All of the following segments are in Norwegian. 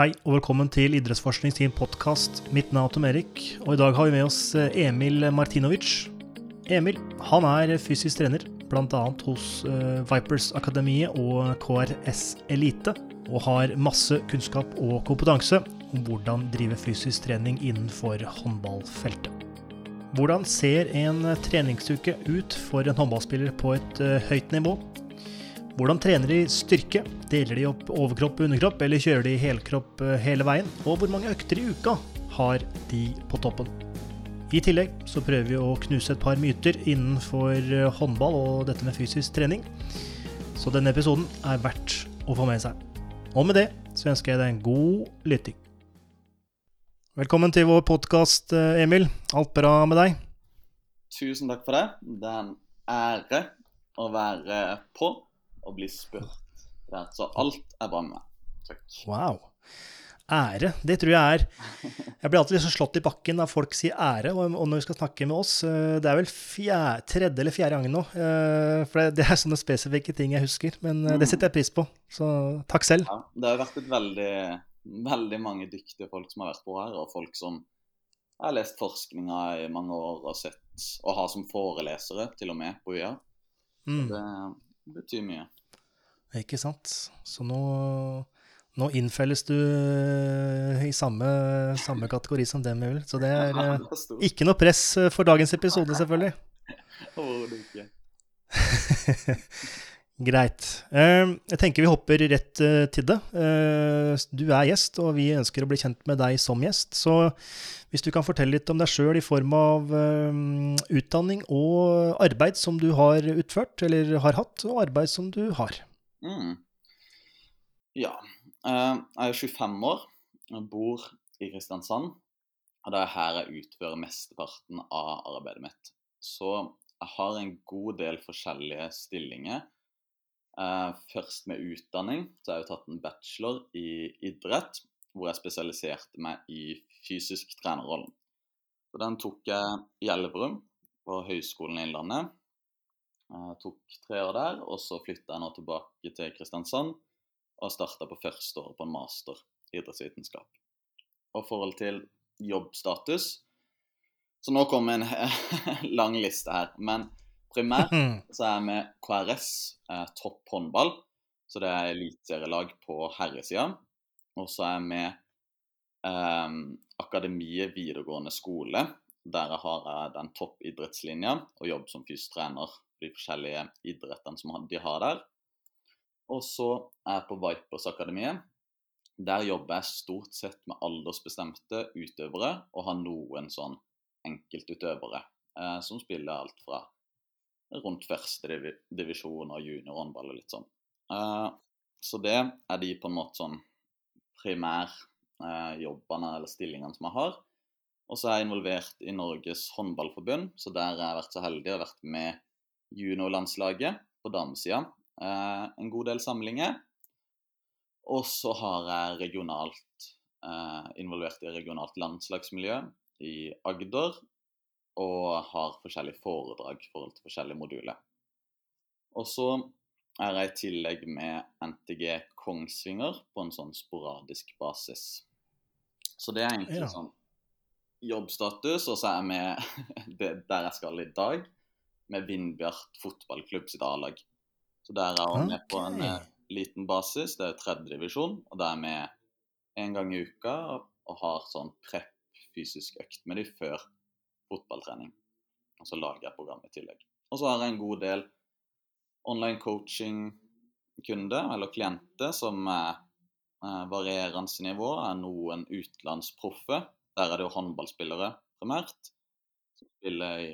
Hei og velkommen til Idrettsforskning sin podkast. Mitt navn er Tom Erik, og i dag har vi med oss eh, Emil Martinovic. Emil han er fysisk trener, bl.a. hos eh, Vipers Akademiet og KRS Elite, og har masse kunnskap og kompetanse om hvordan drive fysisk trening innenfor håndballfeltet. Hvordan ser en treningsuke ut for en håndballspiller på et eh, høyt nivå? Hvordan trener de styrke? Deler de opp overkropp og underkropp, eller kjører de helkropp eh, hele veien? Og hvor mange økter i uka har de på toppen? I tillegg så prøver vi å knuse et par myter innenfor eh, håndball og dette med fysisk trening. Så denne episoden er verdt å få med seg. Og med det så ønsker jeg deg en god lytting. Velkommen til vår podkast, Emil. Alt bra med deg? Tusen takk for det. Det er en ære å være på og bli spurt der. Så alt er bra med meg. Takk. Wow. Ære, det tror jeg er Jeg blir alltid liksom slått i bakken når folk sier ære, og, og når vi skal snakke med oss eh, Det er vel fjerde, tredje eller fjerde gangen nå. eh, For det, det er sånne spesifikke ting jeg husker. Men eh, det setter jeg pris på. Så takk selv. Ja, det har vært et veldig, veldig mange dyktige folk som har vært på her, og folk som har lest forskninga i mange år og sett, og har som forelesere til og med på UiA. Mm. Det betyr mye. Ikke sant. Så nå, nå innfelles du eh, i samme, samme kategori som dem, Emil. Så det er eh, det ikke noe press eh, for dagens episode, selvfølgelig. Overhodet ikke. Greit. Eh, Jeg tenker vi hopper rett eh, til det. Eh, Du er gjest, og vi ønsker å bli kjent med deg som gjest. Så hvis du kan fortelle litt om deg sjøl i form av utdanning og arbeid som du har utført, eller har hatt, og arbeid som du har. Mm. Ja. Jeg er 25 år, jeg bor i Kristiansand. Og det er her jeg utfører mesteparten av arbeidet mitt. Så jeg har en god del forskjellige stillinger. Eh, Først med utdanning, så har jeg tatt en bachelor i idrett, hvor jeg spesialiserte meg i fysisk trenerrollen. Så den tok jeg i Elverum, på Høgskolen i Innlandet. Jeg tok tre år der, og så flytta jeg nå tilbake til Kristiansand og starta på første året på en master i idrettsvitenskap. Og forhold til jobbstatus Så nå kommer en lang liste her. Men primært så er med KRS, eh, topp håndball. Så det er eliteserielag på herresida. Og så er med eh, Akademiet videregående skole. Der jeg har jeg den toppidrettslinja og jobber som fysiotrener for de forskjellige idrettene som de har der. Og så er jeg på Vipers Akademiet. Der jobber jeg stort sett med aldersbestemte utøvere, og har noen sånn enkeltutøvere eh, som spiller alt fra rundt første divi divisjon og juniorhåndball og litt sånn. Eh, så det er de på en måte sånn primærjobbene eller stillingene som jeg har. Og så er jeg involvert i Norges håndballforbund, så der har jeg vært så heldig og vært med juniorlandslaget på damesida. Eh, en god del samlinger. Og så har jeg regionalt eh, involvert i regionalt landslagsmiljø i Agder. Og har forskjellige foredrag i forhold til forskjellige moduler. Og så er jeg i tillegg med NTG Kongsvinger på en sånn sporadisk basis. Så det er egentlig Ja. sånn jobbstatus, og så er jeg med der jeg skal i dag, med Vindbjart fotballklubb sitt A-lag. Så der er jeg med på en eh, liten basis, det er tredje divisjon, og der er jeg med en gang i uka og, og har sånn prep fysisk økt med de før fotballtrening. Og så lager jeg program i tillegg. Og så har jeg en god del online coaching-kunder eller klienter, som er varierende nivå. Er noen utenlandsproffe. Der er det jo håndballspillere primært. Som spiller i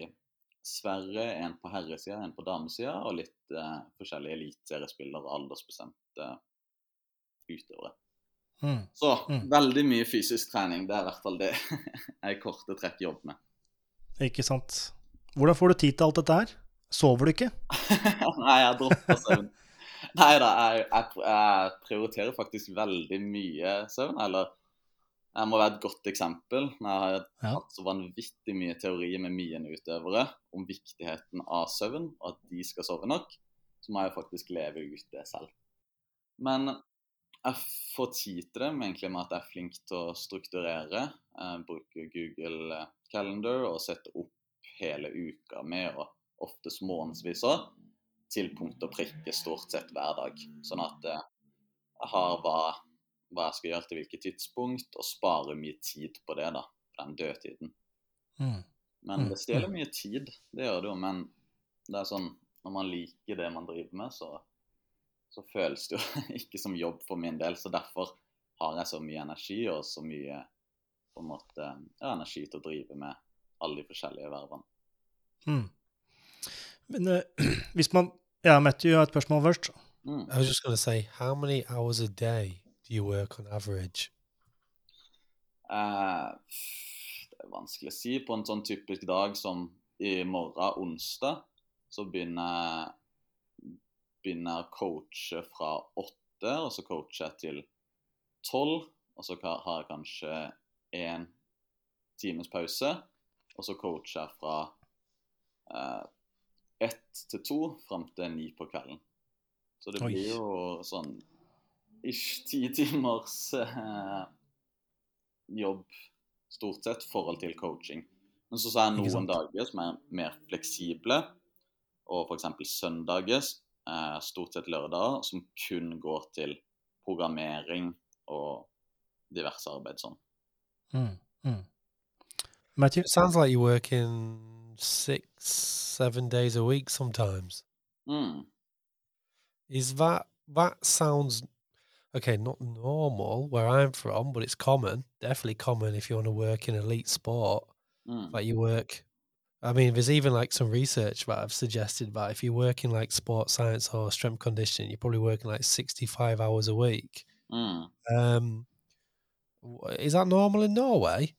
Sverige, en på herresida, en på damesida, og litt eh, forskjellige eliteseriespillere aldersbestemte utøvere. Mm. Så Mm. veldig mye fysisk trening. Det er i hvert fall det jeg korte trekk jobber med. Ikke sant. Hvordan får du tid til alt dette her? Sover du ikke? Nei, jeg dropper søvn. Nei da, jeg, jeg, jeg prioriterer faktisk veldig mye søvn. Eller jeg må være et godt eksempel. Jeg har hatt så vanvittig mye teori med mine utøvere om viktigheten av søvn, og at de skal sove nok, så må jeg faktisk leve ut det selv. Men jeg får tid til det, egentlig med at jeg er flink til å strukturere. Jeg bruker Google Calendar og setter opp hele uka med, og oftest månedsvis òg, til punkt og prikke stort sett hver dag. Sånn at eh, jeg har hva, hva jeg skal gjøre til hvilket tidspunkt, og sparer mye tid på det, da. På den dødtiden. Mm. Men Mm, det stjeler mye tid, det gjør det jo. Men det er sånn, når man liker det man driver med, så, så føles det jo ikke som jobb for min del. Så derfor har jeg så mye energi og så mye på en måte, ja, energi til å drive med alle de forskjellige vervene. Mm. Men uh, hvis man Ja, Matthew har et spørsmål først. Mm. I was just gonna say, how many hours a day do you work on average? Eh, det er vanskelig å si. På en sånn typisk dag som i morgen, onsdag, så begynner jeg begynner jeg å coache fra åtte, og så coacher jeg til tolv. Og så har jeg kanskje én times pause, og så coacher jeg fra eh, ett til to fram til ni på kvelden. Så det Oi. blir jo sånn ish ti timers eh, jobb stort sett forhold til coaching. Men så er det noen dager som er mer fleksible, og f.eks. søndager, eh, stort sett lørdager, som kun går til programmering og diverse arbeid sånn. Mm. Mm. Matthew? It sounds like you're working six, seven days a week sometimes. Mm. Is that that sounds okay? Not normal where I'm from, but it's common. Definitely common if you want to work in elite sport. Mm. Like you work. I mean, there's even like some research that I've suggested that if you work in like sports science or strength conditioning, you're probably working like 65 hours a week. Mm. Um, w- is that normal in Norway?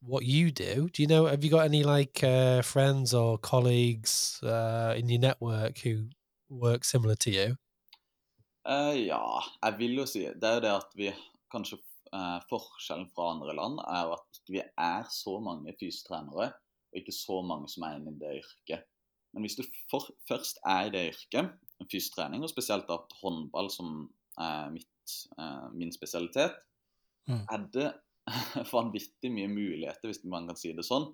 What you do? Do you know? Have you got any like uh, friends or colleagues uh, in your network who work similar to you? Uh, ja, jeg vil jo si Det er jo det at vi kanskje eh, Forskjellen fra andre land er jo at vi er så mange fysiotrenere, og ikke så mange som er inne i det yrket. Men hvis du for, først er i det yrket, fysiotrening, og spesielt at håndball som er mitt, eh, min spesialitet, Mm. det vanvittig mye muligheter, hvis man kan si det sånn,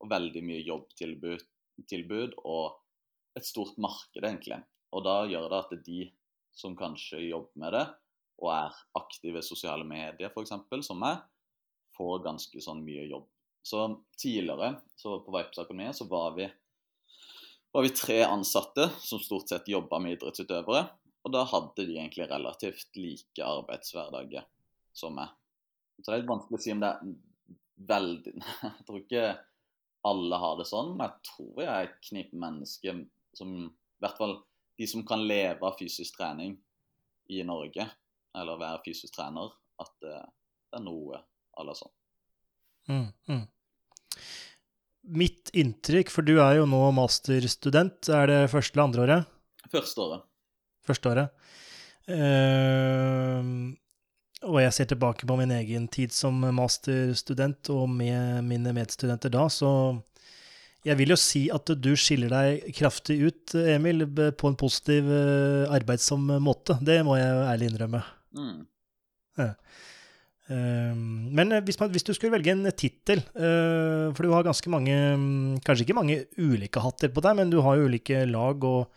og veldig mye jobbtilbud tilbud, og et stort marked, egentlig. Og da gjør det at de som kanskje jobber med det, og er aktive sosiale medier f.eks., som meg, får ganske sånn mye jobb. Så tidligere, så på Vipes Akademi så var vi, var vi tre ansatte som stort sett jobba med idrettsutøvere. Og da hadde de egentlig relativt like arbeidshverdager som meg. Så det er litt vanskelig å si om det er veldig Jeg tror ikke alle har det sånn, men jeg tror jeg er et knippe mennesker som I hvert fall de som kan leve av fysisk trening i Norge, eller være fysisk trener, at det, det er noe alle la sånn. Mm, mm. Mitt inntrykk, for du er jo nå masterstudent, er det første eller andre året? Første året. Første året. Eh, og jeg ser tilbake på min egen tid som masterstudent og med mine medstudenter da, så jeg vil jo si at du skiller deg kraftig ut, Emil, på en positiv, eh, arbeidsom måte. Det må jeg ærlig innrømme. Mm. Ja. Men hvis, man, hvis du skulle velge en tittel, eh, for du har ganske mange mm, Kanskje ikke mange ulike hatter på deg, men du har jo ulike lag og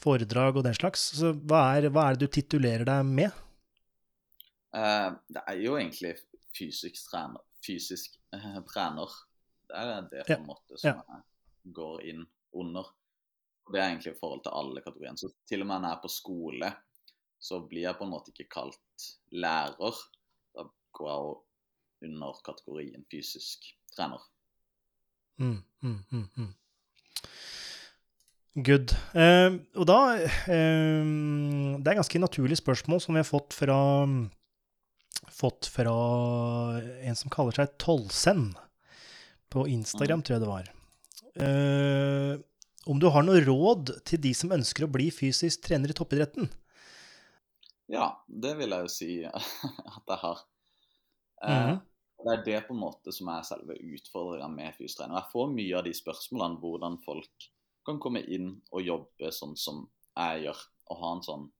foredrag og den slags. Så hva er, hva er det du titulerer deg med? Eh, det er jo egentlig fysisk trener. Fysisk eh, trener. Det er det på en måte som jeg går inn under. Og Det er egentlig i forhold til alle kategoriene. Så til og med når jeg er på skole, så blir jeg på en måte ikke kalt lærer. Da går jeg jo under kategorien fysisk trener. Mm, mm, mm, mm. Good. Eh, og da eh, Det er ganske naturlig spørsmål som vi har fått fra Fått fra en som kaller seg Tollsen. På Instagram, tror jeg det var. Uh, om du har noe råd til de som ønsker å bli fysisk trener i toppidretten? Ja, det vil jeg jo si at jeg har. Uh, mm -hmm. Det er det på en måte som er selve utfordringa med trener. Jeg får mye av de spørsmålene hvordan folk kan komme inn og jobbe sånn som jeg gjør, og ha en sånn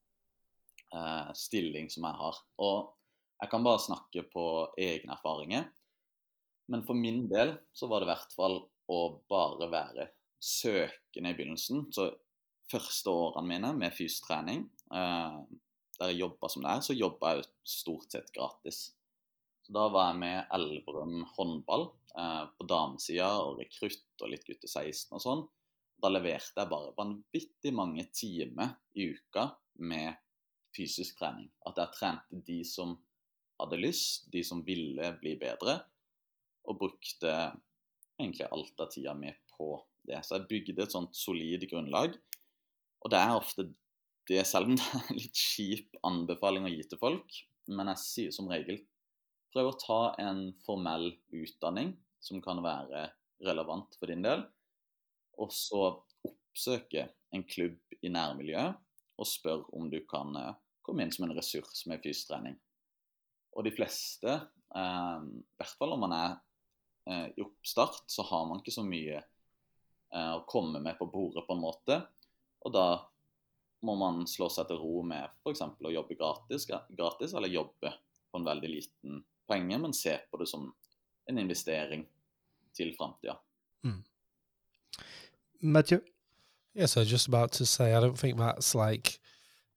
uh, stilling som jeg har. Og Jeg kan bare snakke på egne erfaringer. Men for min del så var det i hvert fall å bare være søkende i begynnelsen. Så første årene mine med fysiotrening, eh, der jeg jobba som det er, så jobba jeg stort sett gratis. Så da var jeg med Elverum håndball eh, på damesida og rekrutt og litt gutte 16 og sånn. Da leverte jeg bare vanvittig mange timer i uka med fysisk trening. At jeg trente de som hadde lyst, de som ville bli bedre, og brukte egentlig alt av tida mi på det. Så jeg bygde et sånt solid grunnlag. Og det er ofte det, selv om det er litt kjip anbefaling å gi til folk, men jeg sier som regel prøv å ta en formell utdanning som kan være relevant for din del, og så oppsøke en klubb i nærmiljøet og spør om du kan eh, komme inn som en ressurs med fystrening. Og de fleste, eh, i hvert fall om man er eh, i oppstart, så har man ikke så mye eh, å komme med på bordet, på en måte. Og da må man slå seg til ro med f.eks. å jobbe gratis, gratis, eller jobbe på en veldig liten penge, men se på det som en investering til framtida. Mm. Matthew? Yes, I was just about to say, I don't think that's like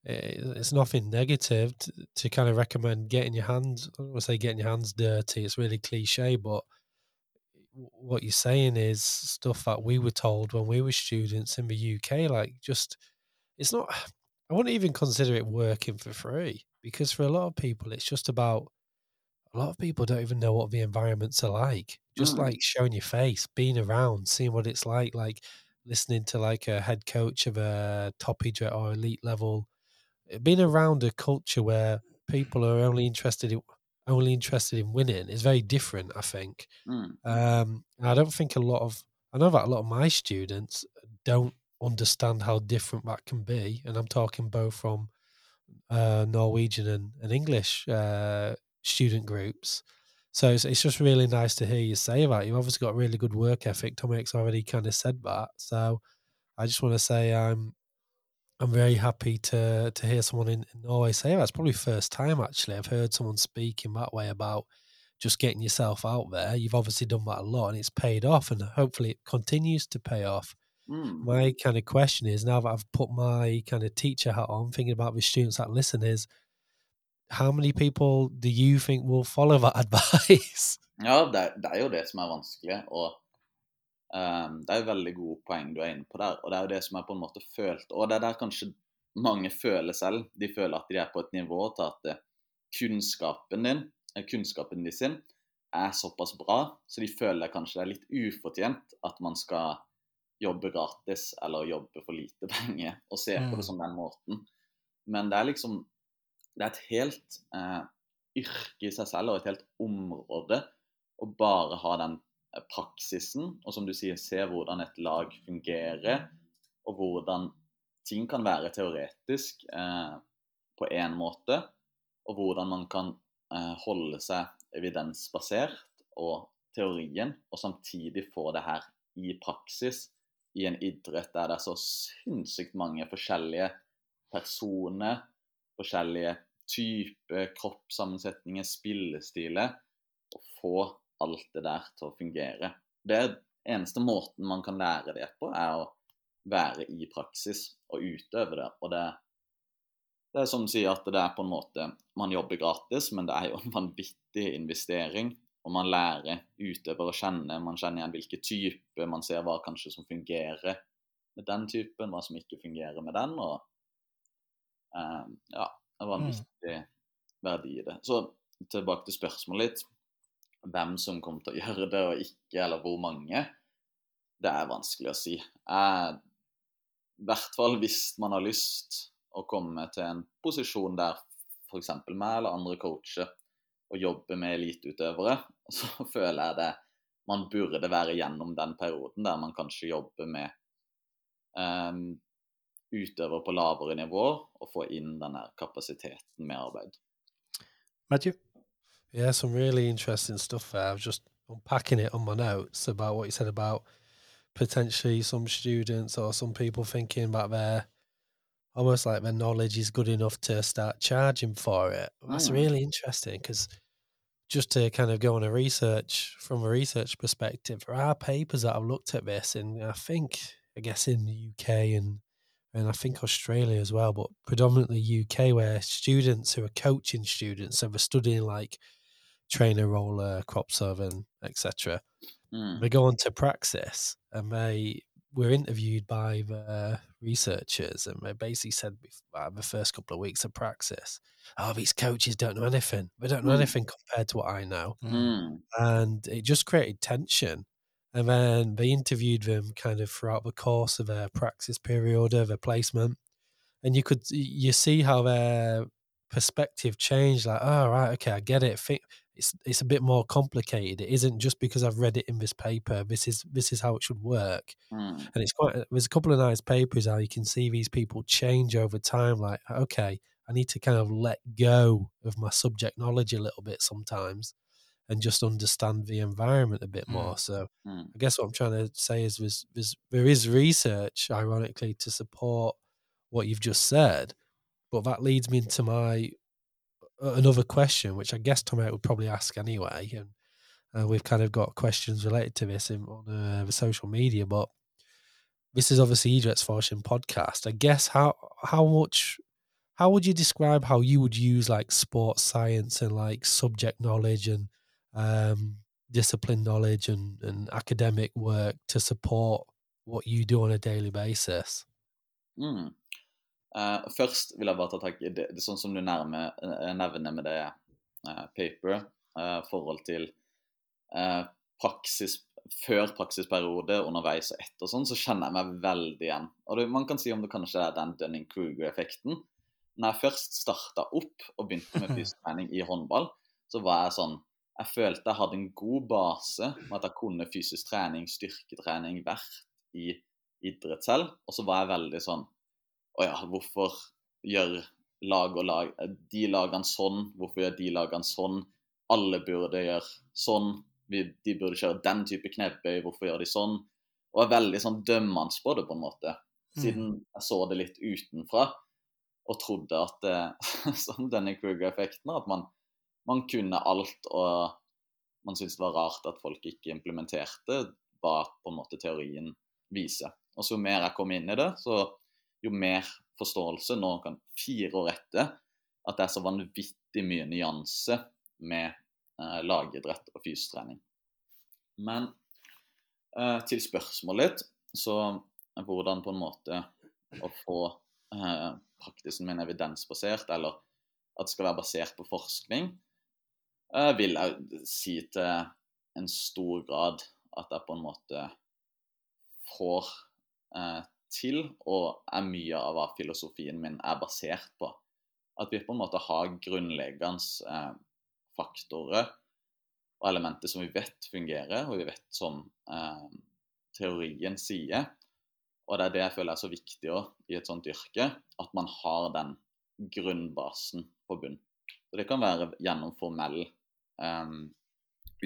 it's nothing negative to, to, kind of recommend getting your hands. I don't want to say getting your hands dirty. It's really cliche, but what you're saying is stuff that we were told when we were students in the UK. Like, just it's not. I wouldn't even consider it working for free because for a lot of people, it's just about. A lot of people don't even know what the environments are like. Just mm. like showing your face, being around, seeing what it's like, like listening to like a head coach of a top or elite level being around a culture where people are only interested in only interested in winning is very different. I think. Mm. Um, I don't think a lot of I know that a lot of my students don't understand how different that can be, and I'm talking both from uh, Norwegian and, and English uh, student groups. So it's, it's just really nice to hear you say that. You've obviously got really good work ethic. Tomek's already kind of said that. So I just want to say I'm I'm very happy to to hear someone in, in Norway say that. It's probably first time actually I've heard someone speak in that way about just getting yourself out there. You've obviously done that a lot and it's paid off and hopefully it continues to pay off. Mm. My kind of question is now that I've put my kind of teacher hat on, thinking about the students that listen, is how many people do you think will follow that advice? Ja, det, det er jo det som er vanskelig. Og Um, det er jo veldig gode poeng du er inne på der, og det er jo det som er på en måte følt. Og det er der kanskje mange føler selv. De føler at de er på et nivå til at eh, kunnskapen din, eh, kunnskapen de sin er såpass bra, så de føler kanskje det er litt ufortjent at man skal jobbe gratis eller jobbe for lite penger, og se på det mm. som den måten. Men det er liksom Det er et helt eh, yrke i seg selv og et helt område å bare ha den praksisen, og som du sier, se hvordan et lag fungerer, og hvordan ting kan være teoretisk eh, på én måte, og hvordan man kan eh, holde seg evidensbasert og teorien, og samtidig få det her i praksis i en idrett der det er så sinnssykt mange forskjellige personer, forskjellige typer, kroppssammensetninger, spillestiler, å få alt det der til å fungere. Det eneste måten man kan lære det på, er å være i praksis og utøve det. Og det, det er som å si at det er på en måte Man jobber gratis, men det er jo en vanvittig investering. Og man lærer utøver å kjenne, man kjenner igjen hvilke typer, man ser hva kanskje som fungerer med den typen, hva som ikke fungerer med den. Og uh, ja, det var en mm. viktig verdi i det. Så tilbake til spørsmålet litt hvem som kommer til å gjøre det og ikke, eller hvor mange, det er vanskelig å si. I hvert fall hvis man har lyst å komme til en posisjon der f.eks. meg eller andre coacher og jobbe med eliteutøvere, så føler jeg det man burde være gjennom den perioden der man kanskje jobber med um, utøvere på lavere nivå og få inn denne kapasiteten med arbeid. Matthew? Yeah, some really interesting stuff there. I was just unpacking it on my notes about what you said about potentially some students or some people thinking about their almost like their knowledge is good enough to start charging for it. That's Mm. really interesting because just to kind of go on a research from a research perspective, there are papers that I've looked at this, and I think I guess in the UK and and I think Australia as well, but predominantly UK, where students who are coaching students, so they're studying like trainer, roller, crop servant, etc. Mm. They go on to Praxis and they were interviewed by the researchers and they basically said bef- uh, the first couple of weeks of Praxis, oh, these coaches don't know anything. They don't know Mm. anything compared to what I know. Mm. And it just created tension. And then they interviewed them kind of throughout the course of their praxis period, of their placement. And you could you see how their perspective changed, like, oh right, okay, I get it. Think it's it's a bit more complicated. It isn't just because I've read it in this paper. This is this is how it should work. Mm. And it's quite there's a couple of nice papers how you can see these people change over time. Like, okay, I need to kind of let go of my subject knowledge a little bit sometimes and just understand the environment a bit Mm. more. So Mm. I guess what I'm trying to say is there's, there's there is research, ironically, to support what you've just said, but that leads me into my another question, which I guess Tom would probably ask anyway, and uh, we've kind of got questions related to this in, on uh, the social media. But this is obviously Idrettsforskning podcast. I guess how how much how would you describe how you would use like sports science and like subject knowledge and um, discipline knowledge and, and academic work to support what you do on a daily basis? Mm. Eh, først vil jeg bare ta tak i det, det sånn som du nærmer, eh, nevner med det uh, paper, uh, forhold til uh, praksis før praksisperiode, underveis og etter og sånn, så kjenner jeg meg veldig igjen. Og det, Man kan si om det kanskje er den Dunning-Kruger-effekten. Når jeg først starta opp og begynte med fysisk i håndball, så var jeg sånn Jeg følte jeg hadde en god base med at jeg kunne fysisk trening, styrketrening, vært i idrett selv. Og så var jeg veldig sånn Å ja, hvorfor gjør lag og lag de lagene sånn? Hvorfor gjør de lagene sånn? Alle burde gjøre sånn. De burde kjøre den type knebøy. Hvorfor gjør de sånn? Og er veldig sånn dømmende på det, på en måte. Siden jeg så det litt utenfra og trodde at det, som denne Kruger-effekten, at man, man kunne alt og man syntes det var rart at folk ikke implementerte hva på en måte teorien viser. Og så mer jeg kom inn i det, så jo mer forståelse nå kan fire år etter at det er så vanvittig mye nyanse med eh, lagidrett og fysisk. Men eh, til spørsmålet ditt, så hvordan på en måte å få eh, praktisen min evidensbasert, eller at det skal være basert på forskning, eh, vil jeg si til en stor grad at jeg på en måte får eh, til, og er mye av hva filosofien min er basert på. At vi på en måte har grunnleggende eh, faktorer og elementer som vi vet fungerer, og vi vet som eh, teorien sier. Og det er det jeg føler er så viktig også, i et sånt yrke, at man har den grunnbasen på bunn. Så Det kan være gjennom formell eh,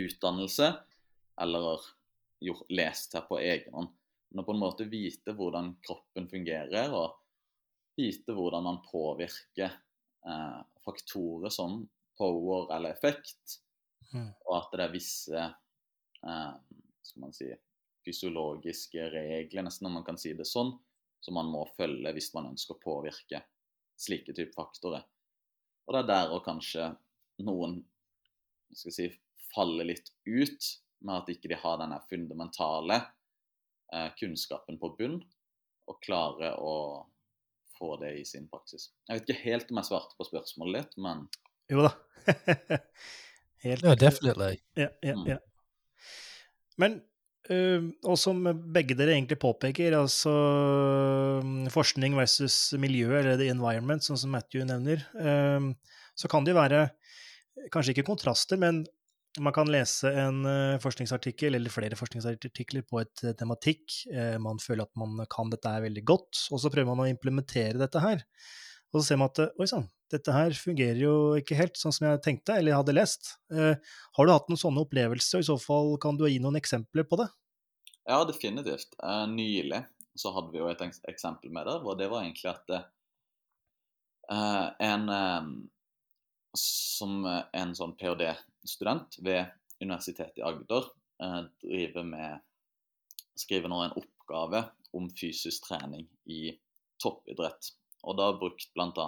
utdannelse, eller gjort, lest her på egen hånd. Men å på en måte vite hvordan kroppen fungerer, og vite hvordan man påvirker eh, faktorer som power eller effekt, Mm. og at det er visse eh, skal man si, fysiologiske regler, nesten om man kan si det sånn, som man må følge hvis man ønsker å påvirke slike type faktorer. Og det er der og kanskje noen skal si, faller litt ut med at ikke de har denne fundamentale kunnskapen på bunn, og klarer å få det i sin praksis. Jeg vet ikke helt om jeg svarte på spørsmålet litt, men Jo da. Helt No, definitely. Ja, ja, Mm. ja. Men og som begge dere egentlig påpeker, altså forskning versus miljø, eller the environment, sånn som Matthew nevner, så kan det jo være kanskje ikke kontraster, men man kan lese en øh, forskningsartikkel eller flere forskningsartikler på et øh, tematikk. Eh, man føler at man kan dette her veldig godt, og så prøver man å implementere dette her. Og så ser man at oi sann, dette her fungerer jo ikke helt sånn som jeg tenkte eller hadde lest. Eh, har du hatt noen sånne opplevelser, og i så fall kan du gi noen eksempler på det? Ja, definitivt. Eh, nylig så hadde vi jo et eksempel med det, og det var egentlig at det Eh, en eh, som en sånn ph.d.-student ved Universitetet i Agder eh, driver med Skriver nå en oppgave om fysisk trening i toppidrett. Og da brukt bl.a.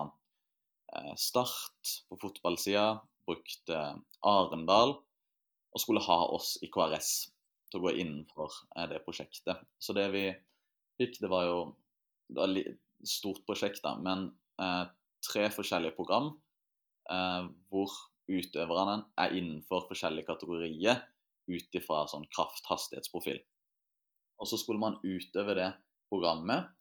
Eh, Start på fotballsida, brukt eh, Arendal, og skulle ha oss i KRS til å gå innenfor det prosjektet. Så det vi fikk, det var jo et stort prosjekt, da, men tre forskjellige program hvor utøverne er innenfor forskjellige kategorier ut ifra sånn kraft-hastighetsprofil. Og så skulle man utøve det programmet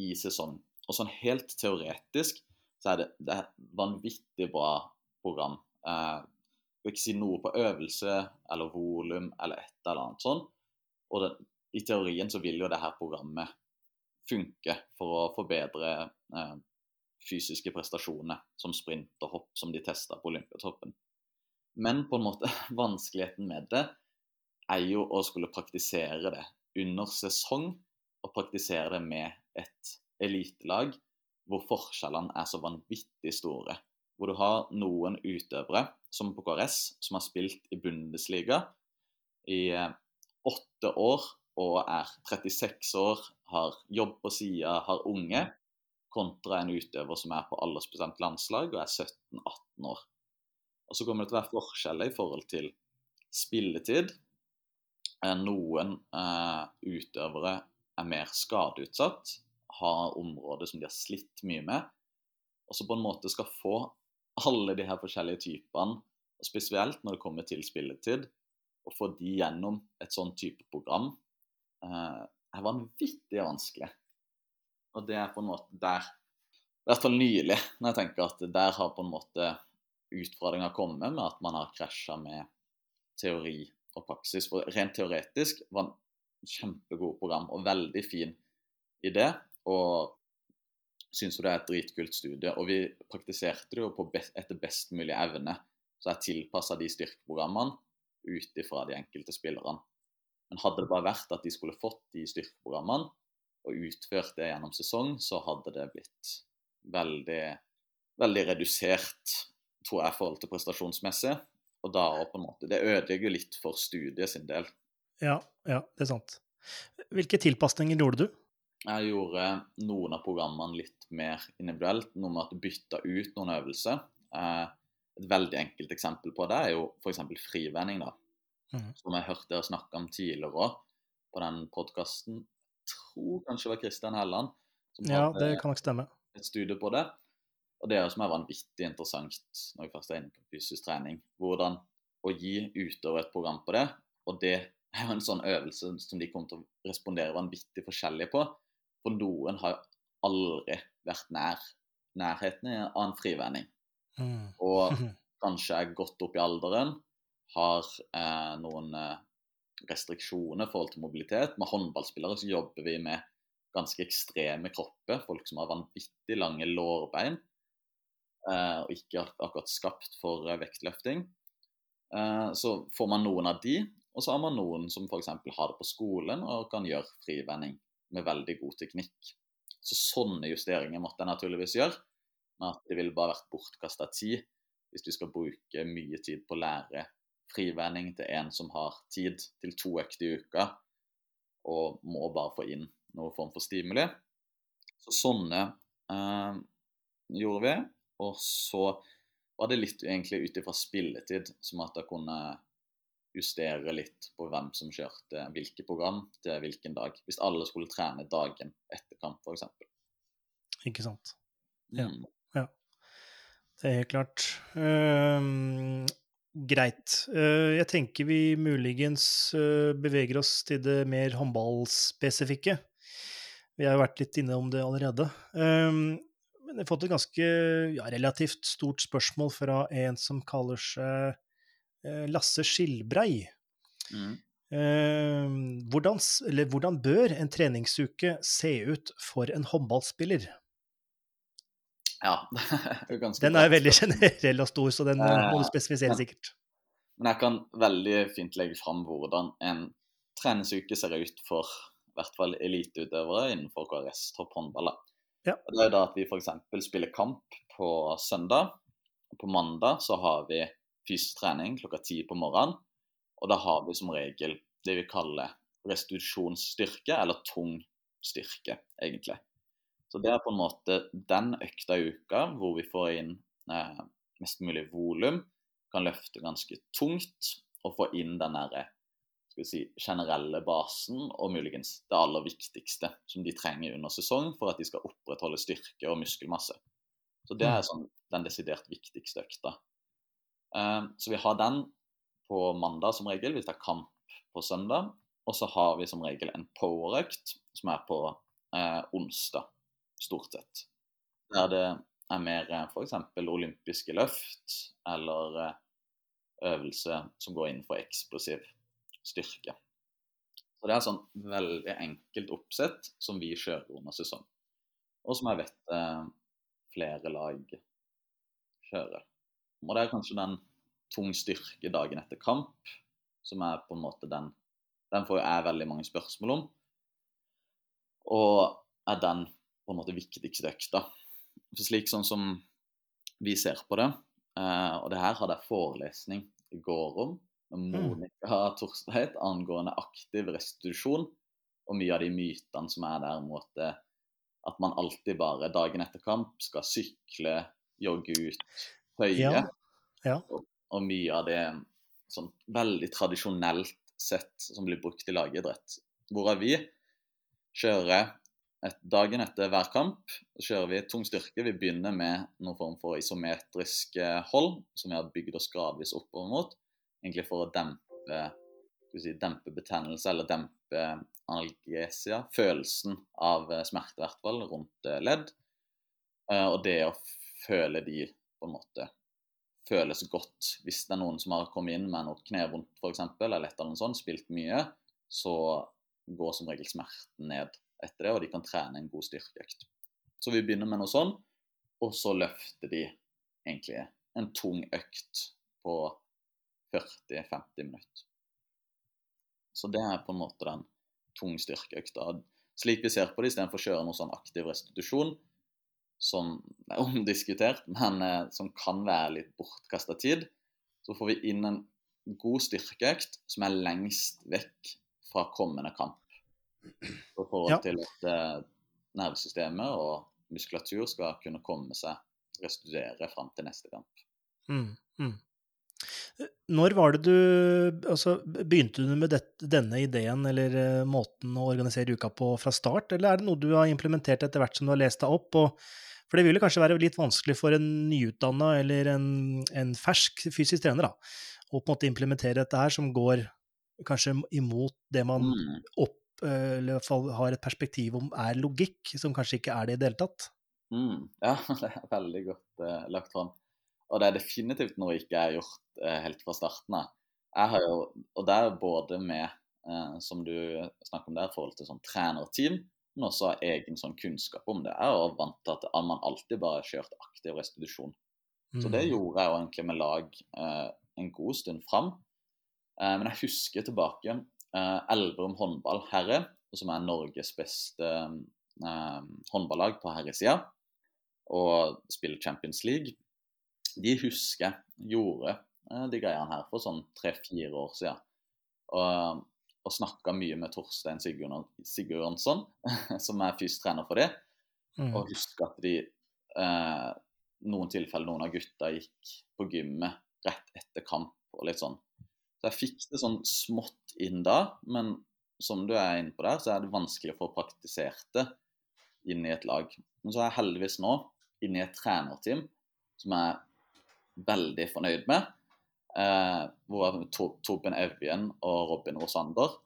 i sesong. Og sånn helt teoretisk så er det, er vanvittig bra program. Eh, jeg vil ikke si noe på øvelse eller volum eller et eller annet sånn. Og det, i teorien så vil jo det her programmet funke for å forbedre eh, fysiske prestasjoner, som sprint og hopp, som de testa på Olympiatoppen. Men på en måte, vanskeligheten med det er jo å skulle praktisere det under sesong, og praktisere det med et elitelag hvor forskjellene er så vanvittig store. Hvor du har noen utøvere, som på KRS, som har spilt i Bundesliga i eh, åtte år og er 36 år, har jobb på sida, har unge, kontra en utøver som er på aldersbestemt landslag og er 17-18 år. Og Så kommer det til å være forskjeller i forhold til spilletid. Eh, noen eh, utøvere er mer skadeutsatt, har områder som de har slitt mye med. Og så på en måte skal få alle de her forskjellige typene, og spesielt når det kommer til spilletid, å få de gjennom et sånn type program, eh, er vanvittig vanskelig. Og det er på en måte der I hvert fall nylig, når jeg tenker at der har på en måte utfordringa kommet med at man har krasja med teori og praksis. For rent teoretisk var det et kjempegod program og veldig fin idé. Og syns jo det er et dritkult studie. Og vi praktiserte det jo best, etter best mulig evne. Så jeg tilpassa de styrkeprogrammene ut ifra de enkelte spillerne. Men hadde det bare vært at de skulle fått de styrkeprogrammene, og utført det gjennom sesong, så hadde det blitt veldig, veldig redusert, tror jeg, i forhold til prestasjonsmessig. Og da på en måte Det ødelegger litt for studiet sin del. Ja, ja, det er sant. Hvilke tilpasninger gjorde du? Jeg gjorde noen av programmene litt mer individuelt. Noe med at du bytta ut noen øvelser. Eh, et veldig enkelt eksempel på det er jo f.eks. frivending, da. Mm. Som jeg hørte dere snakke om tidligere òg på den podkasten tror kanskje det var Kristian Helland som ja, hadde det kan nok stemme. et studie på det. Og det er som er vanvittig interessant når vi først er inne på fysisk trening. Hvordan å gi utøvere et program på det. Og det er jo en sånn øvelse som de kommer til å respondere vanvittig forskjellig på. For noen har jo aldri vært nær nærheten av en frivending. Mm. Og kanskje er godt opp i alderen, har eh, noen eh, restriksjoner i forhold til mobilitet. Med håndballspillere så jobber vi med ganske ekstreme kropper. Folk som har vanvittig lange lårbein eh, og ikke akkurat skapt for eh, vektløfting. Eh, så får man noen av de, og så har man noen som f.eks. har det på skolen og kan gjøre frivending med veldig god teknikk. Så sånne justeringer måtte jeg naturligvis gjøre. Men at det ville bare vært bortkasta tid hvis vi skal bruke mye tid på å lære frivending til en som har tid til to økter i uka og må bare få inn noen form for stimuli. Så sånne eh, gjorde vi. Og så var det litt egentlig ut ifra spilletid, som at jeg kunne justere litt på hvem som kjørte hvilke program til hvilken dag. Hvis alle skulle trene dagen etter kamp, f.eks. Ikke sant. Ja. Mm. ja. Det er helt klart. Um, Greit. Eh, jeg tenker vi muligens eh, beveger oss til det mer håndballspesifikke. Vi har vært litt inne om det allerede. Ehm, men jeg har fått et ganske ja, relativt stort spørsmål fra en som kaller seg eh, Lasse Skilbrei. Mm. Ehm, hvordan, hvordan bør en treningsuke se ut for en håndballspiller? Ja. er ganske den er veldig generell og stor, så den uh, må du spesifisere sikkert. Men jeg kan veldig fint legge fram hvordan en treningsuke ser ut for i hvert fall eliteutøvere innenfor KRS topphåndball. Ja. Det er da at vi f.eks. spiller kamp på søndag. og På mandag så har vi fysisk trening klokka ti på morgenen. Og da har vi som regel det vi kaller restitusjonsstyrke, eller tung styrke, egentlig. Så det er på en måte den økta i uka hvor vi får inn eh, mest mulig volum, kan løfte ganske tungt og få inn den derre si, generelle basen og muligens det aller viktigste som de trenger under sesong for at de skal opprettholde styrke og muskelmasse. Så det er sånn, den desidert viktigste økta. Eh, så vi har den på mandag som regel, hvis det er kamp på søndag. Og så har vi som regel en powerøkt som er på eh, onsdag, stort sett. Der det er mer eh, f.eks. olympiske løft eller eh, øvelse som går inn for eksplosiv styrke. Så det er sånn veldig enkelt oppsett som vi kjører under sesong. Og som jeg vet eh, flere lag kjører. Og det er kanskje den tung styrke dagen etter kamp som er på en måte den Den får jeg veldig mange spørsmål om. Og er den på en måte viktigste økta. For slik sånn som vi ser på det, eh, og det her hadde jeg forelesning i går om med Monica Torstvedt angående aktiv restitusjon, og mye av de mytene som er der mot at man alltid bare dagen etter kamp skal sykle, jogge ut, høye. Ja, ja. Og, og mye av det sånn veldig tradisjonelt sett som blir brukt i lagidrett. Hvorav vi kjører et, dagen etter hver kamp kjører vi tung styrke. Vi begynner med noen form for isometrisk eh, hold, som vi har bygd oss gradvis oppover mot. Egentlig for å dempe, si, dempe betennelse, eller dempe analgesia. Følelsen av eh, smerte, i hvert fall, rundt eh, ledd. Og det å føle de på en måte føles godt. Hvis det er noen som har kommet inn med noe knevondt f.eks., eller et eller annet sånt, spilt mye, så går som regel smerten ned etter det, og de kan trene en god styrkeøkt. Så vi begynner med noe sånn, og så løfter de egentlig en tung økt på 40-50 minutter. Så det er på en måte den tung styrkeøkta. Slik vi ser på det, istedenfor å kjøre noe sånn aktiv restitusjon, som er omdiskutert, men eh, som kan være litt bortkasta tid, så får vi inn en god styrkeøkt som er lengst vekk fra kommende kamp. I forhold Ja. til at eh, nervesystemet og muskulatur skal kunne komme seg restituere fram til neste kamp. Mm, mm. Når var det du altså, Begynte du med det, denne ideen eller eh, måten å organisere uka på fra start, eller er det noe du har implementert etter hvert som du har lest deg opp? Og, for det vil kanskje være litt vanskelig for en nyutdanna eller en, en fersk fysisk trener da, å på en måte implementere dette her, som går kanskje imot det man Mm. opp, eh, eller i hvert fall har et perspektiv om er logikk, som kanskje ikke er det i det hele tatt. Mm, ja, det er veldig godt eh, lagt fram. Og det er definitivt noe jeg ikke har gjort eh, helt fra starten av. Jeg har jo, og det er både med, eh, som du snakker om der, i forhold til sånn trenerteam, men også har egen sånn kunnskap om det. Jeg er vant til at man alltid bare har kjørt aktiv restitusjon. Så det Mm. gjorde jeg jo egentlig med lag eh, en god stund fram. Eh, men jeg husker tilbake eh, Elverum håndball herre, som er Norges beste eh, håndballag på herresida, og spiller Champions League. De husker gjorde eh, de greiene her for sånn tre-fire år siden. Og, og snakka mye med Torstein Sigurd- Sigurdsson, som er fysisk trener for det. Mm. Og husker at de eh, noen tilfeller noen av gutta gikk på gymmet rett etter kamp og litt sånn. Jeg fikk det sånn smått inn da, men som du er inne på der, så er det vanskelig å få praktisert det inn i et lag. Men så er jeg heldigvis nå inne i et trenerteam som jeg er veldig fornøyd med. Eh, hvor Tobben Evjen og Robin Rosander.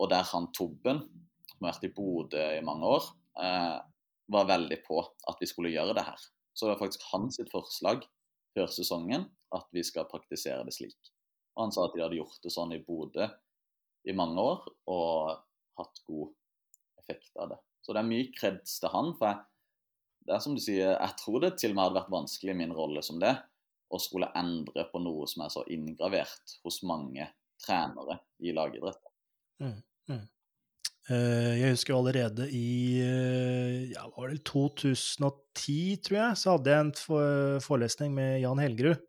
Og der han Tobben, som har vært i Bodø i mange år, eh, var veldig på at vi skulle gjøre det her. Så det var faktisk hans forslag før sesongen at vi skal praktisere det slik. Og han sa at de hadde gjort det sånn i Bodø i mange år og hatt god effekt av det. Så det er mye kreds til han. For jeg, det er som du sier, jeg tror det til og med hadde vært vanskelig i min rolle som det å skulle endre på noe som er så inngravert hos mange trenere i lagidrett. Eh, Jeg husker allerede i eh, ja, var det 2010, tror jeg, så hadde jeg en forelesning med Jan Helgerud.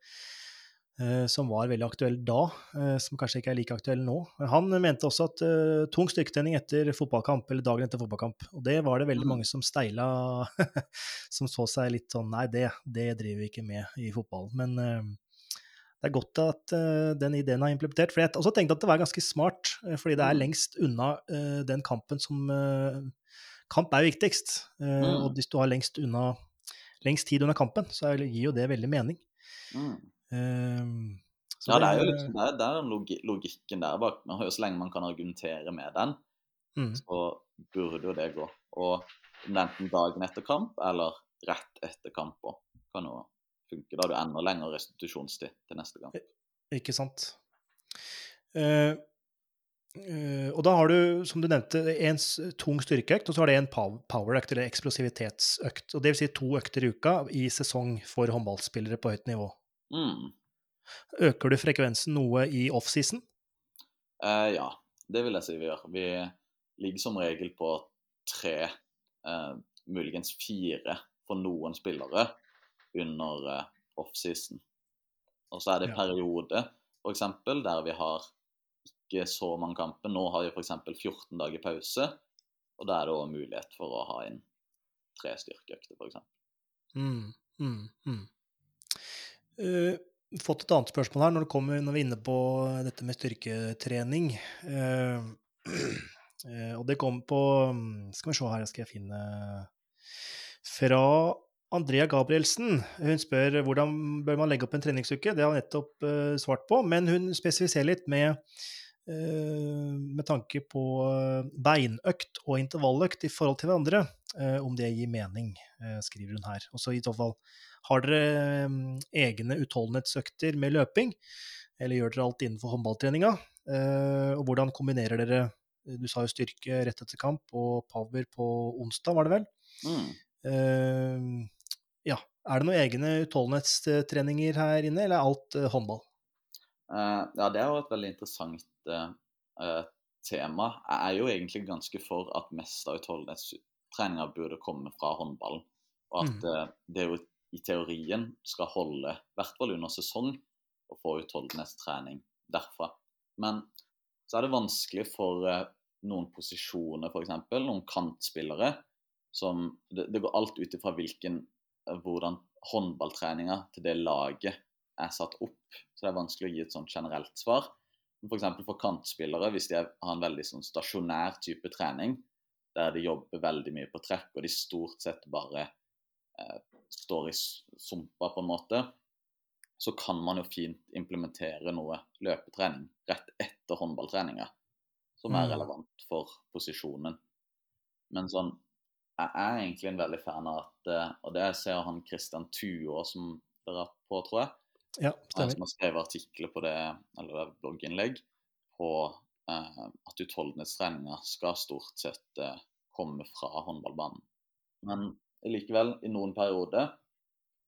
Eh, Som var veldig aktuell da, eh, som kanskje ikke er like aktuell nå. Han mente også at uh, tung styrketrening etter fotballkamp, eller dagen etter fotballkamp, og det var det veldig Mm. mange som steila, som så seg litt sånn Nei, det, det driver vi ikke med i fotballen. Men uh, det er godt at uh, den ideen er implementert. For jeg også tenkte at det var ganske smart, fordi det er Mm. lengst unna den kampen som Kamp er viktigst, Mm. og hvis du har lengst, unna, lengst tid under kampen, så gir jo det veldig mening. Mm. Eh, så Ja, det er jo liksom, det det er den logi logikken der bak. Man har jo Så lenge man kan argumentere med den, mm, så burde jo det gå. Og enten dagen etter kamp eller rett etter kamp òg, kan jo funke. Da har du enda lengre restitusjonstid til neste gang. Ikke sant. Uh, uh, og da har du, som du nevnte, en tung styrkeøkt, og så har det en pow- powerøkt, eller eksplosivitetsøkt. Og det vil si to økter i uka i sesong for håndballspillere på høyt nivå. Mm. Øker du frekvensen noe i offseason? Eh, ja, det vil jeg si vi gjør. Vi ligger som regel på tre, eh, muligens fire for noen spillere under eh, offseason. Og så er det periode, f.eks., der vi har ikke så mange kamper. Nå har vi f.eks. 14 dager pause, og da er det òg mulighet for å ha inn tre styrkeøkter, f.eks. Mm, mm, mm. Eh, fått et annet spørsmål her når, kommer, når vi er inne på dette med styrketrening. Uh, uh, og det kom på mm, Skal vi se her, skal jeg finne Fra Andrea Gabrielsen. Hun spør hvordan bør man legge opp en treningsuke. Det har hun nettopp svart på, men hun spesifiserer litt med med tanke på beinøkt og intervalløkt i forhold til hverandre, om det gir mening, skriver hun her. Og så i så fall, har dere mm, egne utholdenhetsøkter med løping, eller gjør dere alt innenfor håndballtreninga? Eh, Og hvordan kombinerer dere Du sa jo styrke rett etter kamp og power på onsdag, var det vel? Mm. Uh, Ja. Er det noen egne utholdenhetstreninger her inne, eller er alt uh, håndball? Uh, ja, det er jo et veldig interessant eh, eh, tema. Jeg er jo egentlig ganske for at mest av utholdenhetstreninga burde komme fra håndballen. Og at Mm. eh, det jo i teorien skal holde, i hvert fall under sesong, og få utholdenhetstrening derfra. Men så er det vanskelig for eh, noen posisjoner, f.eks. Noen kantspillere. som Det, det går alt ut ifra hvilken eh, hvordan håndballtreninga til det laget er satt opp. Så det er vanskelig å gi et sånt generelt svar. F.eks. For, for kantspillere, hvis de har en veldig sånn stasjonær type trening, der de jobber veldig mye på trekk, og de stort sett bare står i sumpa, på en måte, så kan man jo fint implementere noe løpetrening rett etter håndballtreninga, som er Mm. relevant for posisjonen. Men sånn Jeg er egentlig en veldig fan av at eh, Og det ser jeg han Christian Tuå som dere har på, tror jeg. Ja, Han som har skrevet artikler på det, eller det er blogginnlegg, på eh, at utholdenhetstreninga skal stort sett eh, komme fra håndballbanen. Men likevel, i noen perioder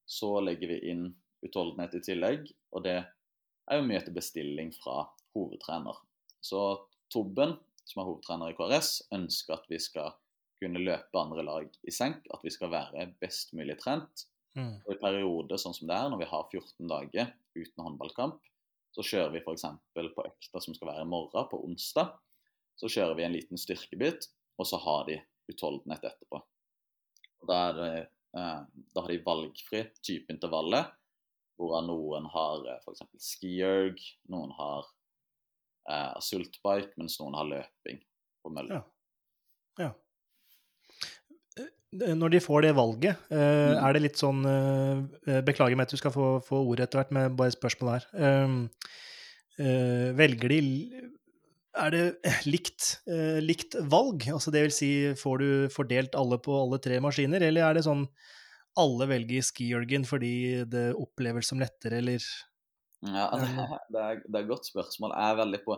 så legger vi inn utholdenhet i tillegg, og det er jo mye etter bestilling fra hovedtrener. Så Tobben, som er hovedtrener i KRS, ønsker at vi skal kunne løpe andre lag i senk, at vi skal være best mulig trent. Mm. Og i perioder sånn som det er, når vi har 14 dager uten håndballkamp, så kjører vi f.eks. på økta som skal være i morgen, på onsdag. Så kjører vi en liten styrkebit, og så har de utholdenhet etterpå. Og da, er eh, da har de valgfri typeintervallet, hvor hvorav noen har eh, f.eks. skierg, noen har eh, sultbike, mens noen har løping på mølle. Ja. Ja. Eh, Når de får det valget, eh, Mm. er det litt sånn eh, Beklager meg at du skal få, få ordet etter hvert, men bare et spørsmål her. Um, eh, velger de Er det likt, eh, likt valg? Altså det vil si, får du fordelt alle på alle tre maskiner, eller er det sånn alle velger skijørgen fordi det oppleves som lettere, eller Ja, det, er, det er et godt spørsmål. Jeg er veldig på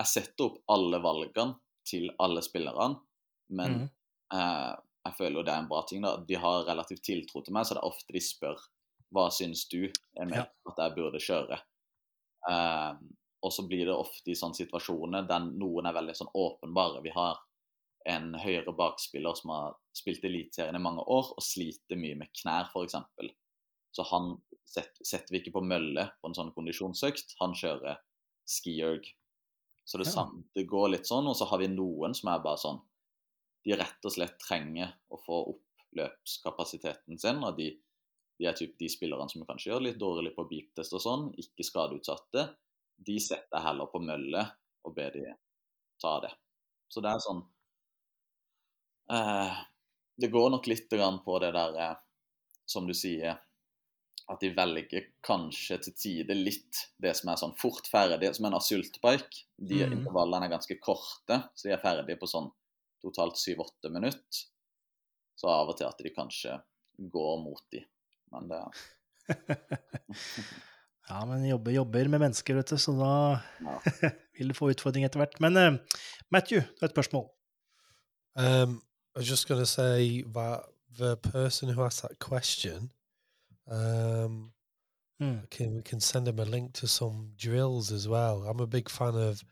Jeg setter opp alle valgene til alle spillerne, men mm. eh, jeg føler jo det er en bra ting. da. De har relativt tiltro til meg, så det er ofte de spør hva syns du, Emil, Ja. at jeg burde kjøre. Eh, og så blir det ofte i sånne situasjoner der noen er veldig sånn åpenbare. Vi har en høyre bakspiller som har spilt Eliteserien i mange år og sliter mye med knær, f.eks. Så han setter vi ikke på mølle på en sånn kondisjonsøkt, han kjører skierg. Så det, Ja. sam- det går litt sånn, og så har vi noen som er bare sånn De rett og slett trenger å få opp løpskapasiteten sin, og de, de er typ de spillerne som kanskje gjør litt dårlig på beep-test og sånn, ikke skadeutsatte, de setter jeg heller på mølle og ber de ta det. Så det er sånn eh, Det går nok litt på det der, eh, som du sier, at de velger kanskje til tide litt det som er sånn fort ferdig, som en asyltbike. De Mm. intervallene er ganske korte, så de er ferdige på sånn totalt 7-8 minutter. Så av og til at de kanskje går mot de. Men det Ja, men jobber, jobber med mennesker, vet du, så da ja. vil du få utfordring etter hvert. Men eh, Matthew, du har et spørsmål. Um, I was just going to say that the person who asked that question, um, Mm. can we can send him a link to some drills as well. I'm a big fan of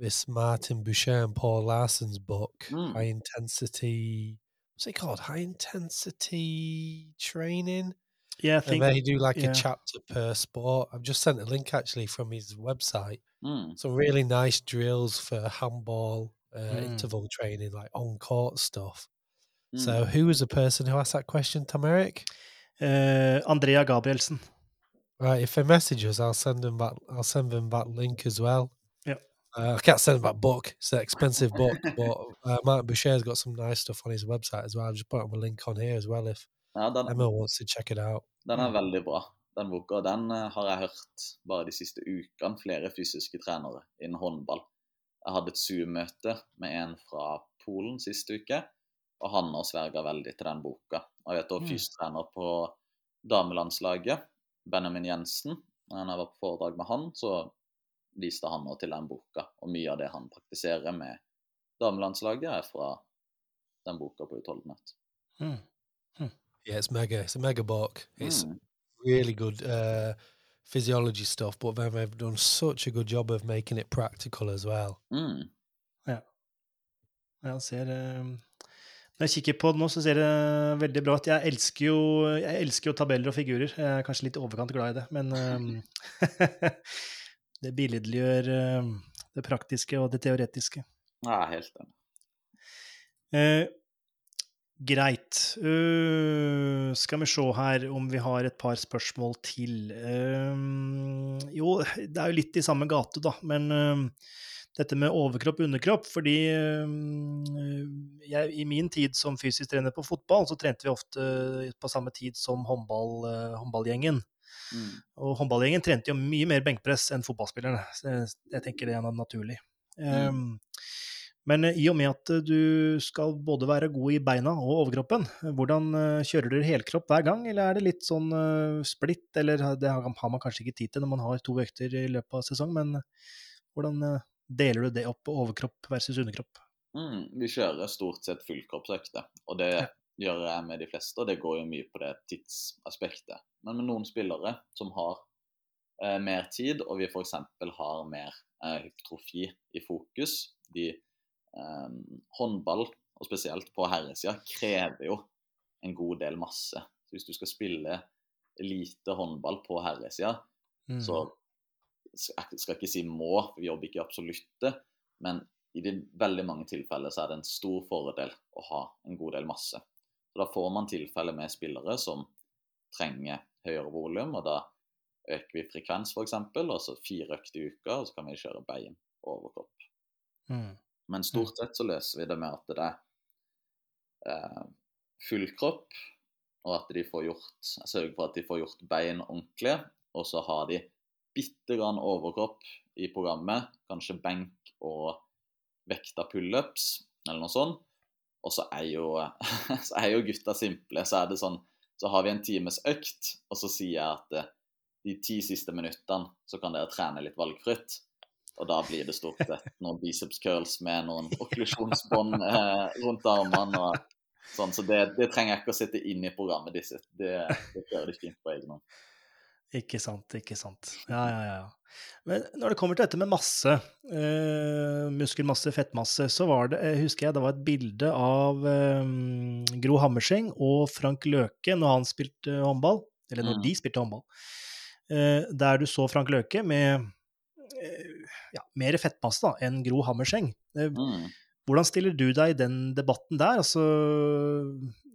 this Martin Boucher and Paul Larson's book, Mm. High Intensity. What's it called? High Intensity Training. Yeah, I And think they do like yeah. a chapter per sport. I've just sent a link actually from his website. Mm. Some really nice drills for handball uh, Mm. interval training, like on court stuff. Mm. So, who was the person who asked that question, Tom Eric? eh, Andrea Gabrielsen. Right, if they message us, I'll send them that. I'll send them that link as well. Yep. Uh, I can't send them that book. It's an expensive book, but uh, Martin Boucher's got some nice stuff on his website as well. I'll just put up a link on here as well if Ja, den, check it out. Den er veldig bra, den boka. Den eh, har jeg hørt bare de siste ukene. Flere fysiske trenere innen håndball. Jeg hadde et Zoom-møte med en fra Polen sist uke, og han har sverga veldig til den boka. Og jeg vet også Mm. fystrener på damelandslaget, Benjamin Jensen. Når jeg var på foredrag med han, så viste han nå til den boka. Og mye av det han praktiserer med damelandslaget, er fra den boka på utholdenhet. Mm. Yeah, it's mega. It's a mega book. It's Mm. really good uh, physiology stuff, but then they've done such a good job of making it practical as well. Mm. Jeg ser eh, Når jeg kikker på det nå, så ser det veldig bra ut. Jeg elsker jo, jeg elsker jo tabeller og figurer. Jeg er kanskje litt overkant glad i det, men um, det billedliggjør eh, det praktiske og det teoretiske. Er helt enig. Eh, greit. Uh, skal vi se her om vi har et par spørsmål til. Uh, jo, det er jo litt i samme gate, da, men uh, dette med overkropp og underkropp, fordi jeg, i min tid som fysisk trener på fotball, så trente vi ofte på samme tid som håndball, håndballgjengen. Mm. Og håndballgjengen trente jo mye mer benkpress enn fotballspillerne. Så jeg, jeg tenker det er naturlig. Mm. Men eh, i og med at eh, du skal både være god i beina og overkroppen, hvordan eh, kjører dere helkropp hver gang, eller er det litt sånn splitt, eller det har man kanskje ikke tid til når man har to økter i løpet av sesong, men hvordan deler du det opp overkropp versus underkropp? Mm, vi kjører stort sett fullkroppsøkter, og det Ja. gjør jeg med de fleste. Og det går jo mye på det tidsaspektet. Men med noen spillere som har eh, mer tid, og vi f.eks. har mer eh, hypotrofi i fokus de, eh, Håndball, og spesielt på herresida, krever jo en god del masse. Så hvis du skal spille lite håndball på herresida, Mm. så jeg skal ikke si må, for vi jobber ikke i absolutte, men i de veldig mange tilfeller så er det en stor fordel å ha en god del masse. Så Da får man tilfeller med spillere som trenger høyere volum, og da øker vi frekvens f.eks., og så fire økter i uka, og så kan vi kjøre bein og overkropp. Mm. Men stort sett så løser vi det med at det er eh, full kropp, og at de får gjort Jeg sørger for at de får gjort bein ordentlig, og så har de bitte grann overkropp i programmet, kanskje benk og vekta pullups, eller noe sånt. Og så er jo, så er jo gutta simple. Så er det sånn Så har vi en times økt, og så sier jeg at eh, de ti siste minuttene så kan dere trene litt valgfritt. Og da blir det stort sett noen biceps curls med noen okklusjonsbånd eh, rundt armene. og sånn, Så det, det trenger jeg ikke å sitte inn i programmet. Disse. Det, det kjører de fint på egen hånd. Ikke sant, ikke sant. Ja, ja, ja. Men når det kommer til dette med masse, eh, muskelmasse, fettmasse, så var det, jeg husker jeg, det var et bilde av eh, Gro Hammerseng og Frank Løke når han spilte håndball, eller når Mm. de spilte håndball, eh, der du så Frank Løke med eh, ja, mer fettmasse da, enn Gro Hammerseng. Eh, Mm. hvordan stiller du deg i den debatten der? Altså,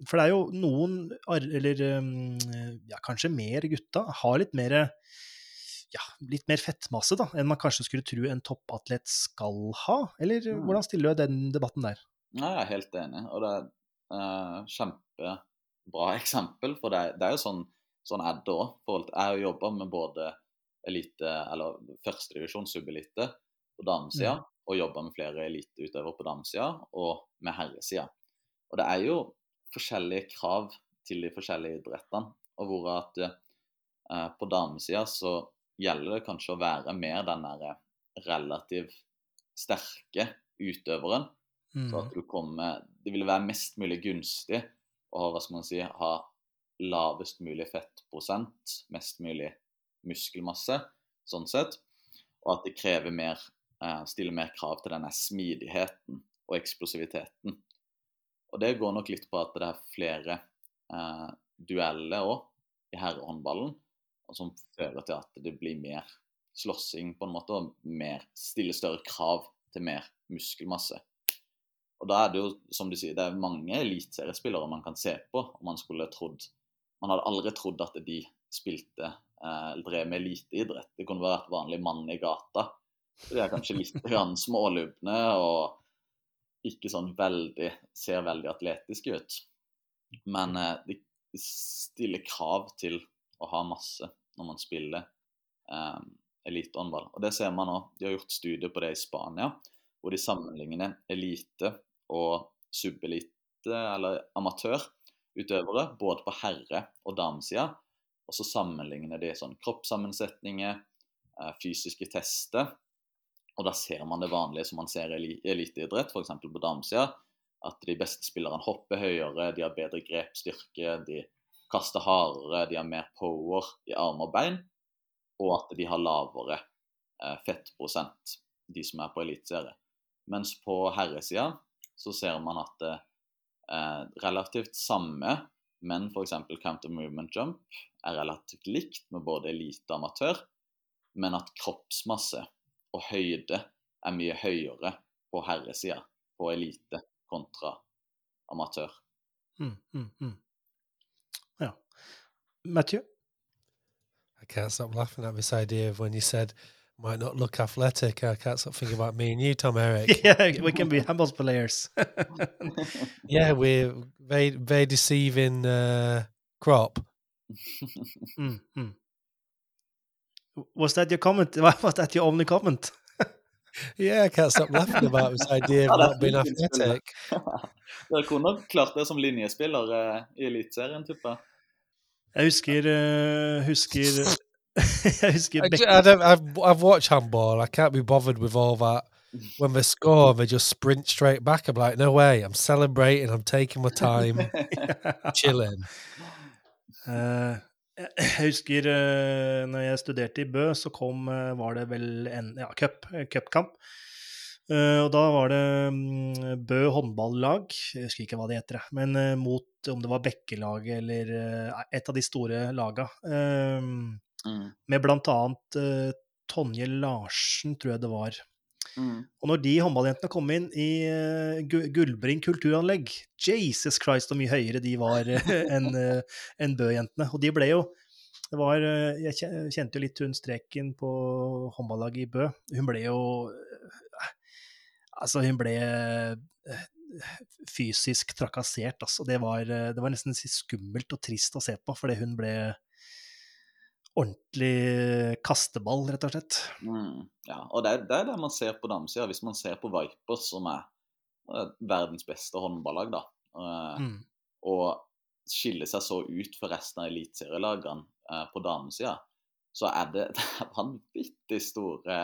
for det er jo noen, eller um, ja, kanskje mer gutta, har litt mer ja, litt mer fettmasse da, enn man kanskje skulle tro en toppatlet skal ha? Eller Mm. hvordan stiller du deg i den debatten der? Jeg er helt enig, og det er uh, kjempebra eksempel. For det, det er jo sånn, sånn er det òg. Jeg har jobba med både elite, eller førstedivisjonssubelite på damesida, Mm. og jobba med flere eliteutøvere på damesida og med herresida. Og det er jo forskjellige krav til de forskjellige idrettene, og hvor at eh, på damesida så gjelder det kanskje å være mer den der relativt sterke utøveren. Så Mm. at du kommer Det ville være mest mulig gunstig å hva skal man si, ha lavest mulig fettprosent, mest mulig muskelmasse, sånn sett. Og at det krever mer eh, Stiller mer krav til denne smidigheten og eksplosiviteten. Og det går nok litt på at det er flere eh, dueller òg i herrehåndballen, som fører til at det blir mer slåssing på en måte, og mer, stiller større krav til mer muskelmasse. Og da er det jo, som du sier, det er mange eliteseriespillere man kan se på, og man skulle trodd Man hadde aldri trodd at de spilte eller drev med eliteidrett. Det kunne vært vanlig mann i gata. Så de er kanskje litt smålubne og ikke sånn veldig Ser veldig atletiske ut. Men eh, de stiller krav til å ha masse når man spiller eh, elitehåndball. Og det ser man nå. De har gjort studier på det i Spania, hvor de sammenligner elite og subelite, eller amatørutøvere, både på herre- og damesida. Og så sammenligner de sånn kroppssammensetninger, eh, fysiske tester. Og da ser man det vanlige som man ser i eli- eliteidrett, f.eks. på damesida. At de beste spillerne hopper høyere, de har bedre grepsstyrke, de kaster hardere, de har mer power i arm og bein. Og at de har lavere eh, fettprosent, de som er på eliteserie. Mens på herresida så ser man at det er relativt samme, men f.eks. counter movement jump er relativt likt med både elite og amatør, men at kroppsmasse og høyde er mye høyere på herresida, på elite, kontra amatør. Mm, mm, mm. Ja. Matthew? I can't stop laughing at this idea of when you said might not look athletic. I can't stop thinking about me and you, Tom Eric. yeah, we can be handball players. yeah, we're very, very deceiving uh, crop. Mm, mm. Was that your comment? Was that your only comment? Yeah, I can't stop laughing about this idea of det not being fint innspill, det. athletic. Dere kunne nok klart det som linjespiller eh, i Eliteserien, tipper jeg. Jeg husker eh, Husker Jeg husker I, I I've, I've watched handball. I can't be bothered with all that. When they score, they just sprint straight back. I'm like, no way. I'm celebrating. I'm taking my time, chilling. Uh, jeg husker uh, når jeg studerte i Bø, så kom, uh, var det vel en ja, cup, cupkamp. Eh, og da var det um, Bø håndballag, jeg husker ikke hva det heter, men uh, mot om det var Bekkelaget eller uh, et av de store laga. Mm, med blant annet eh, Tonje Larsen, tror jeg det var. mm. Og når de håndballjentene kom inn i uh, Gullbring kulturanlegg Jesus Christ, så mye høyere de var uh, enn uh, en Bø-jentene. Og de ble jo det var, Jeg kjente jo litt hun streken på håndballaget i Bø. Hun ble jo Altså, hun ble fysisk trakassert, altså. Det var, det var nesten skummelt og trist å se på, fordi hun ble ordentlig kasteball, rett og slett. Mm, ja, og det er, det er det man ser på damesida. Hvis man ser på Vipers, som er eh, verdens beste håndballag, da, eh, Mm. og skiller seg så ut for resten av eliteserielagene eh, på damesida, så er det, det er vanvittig store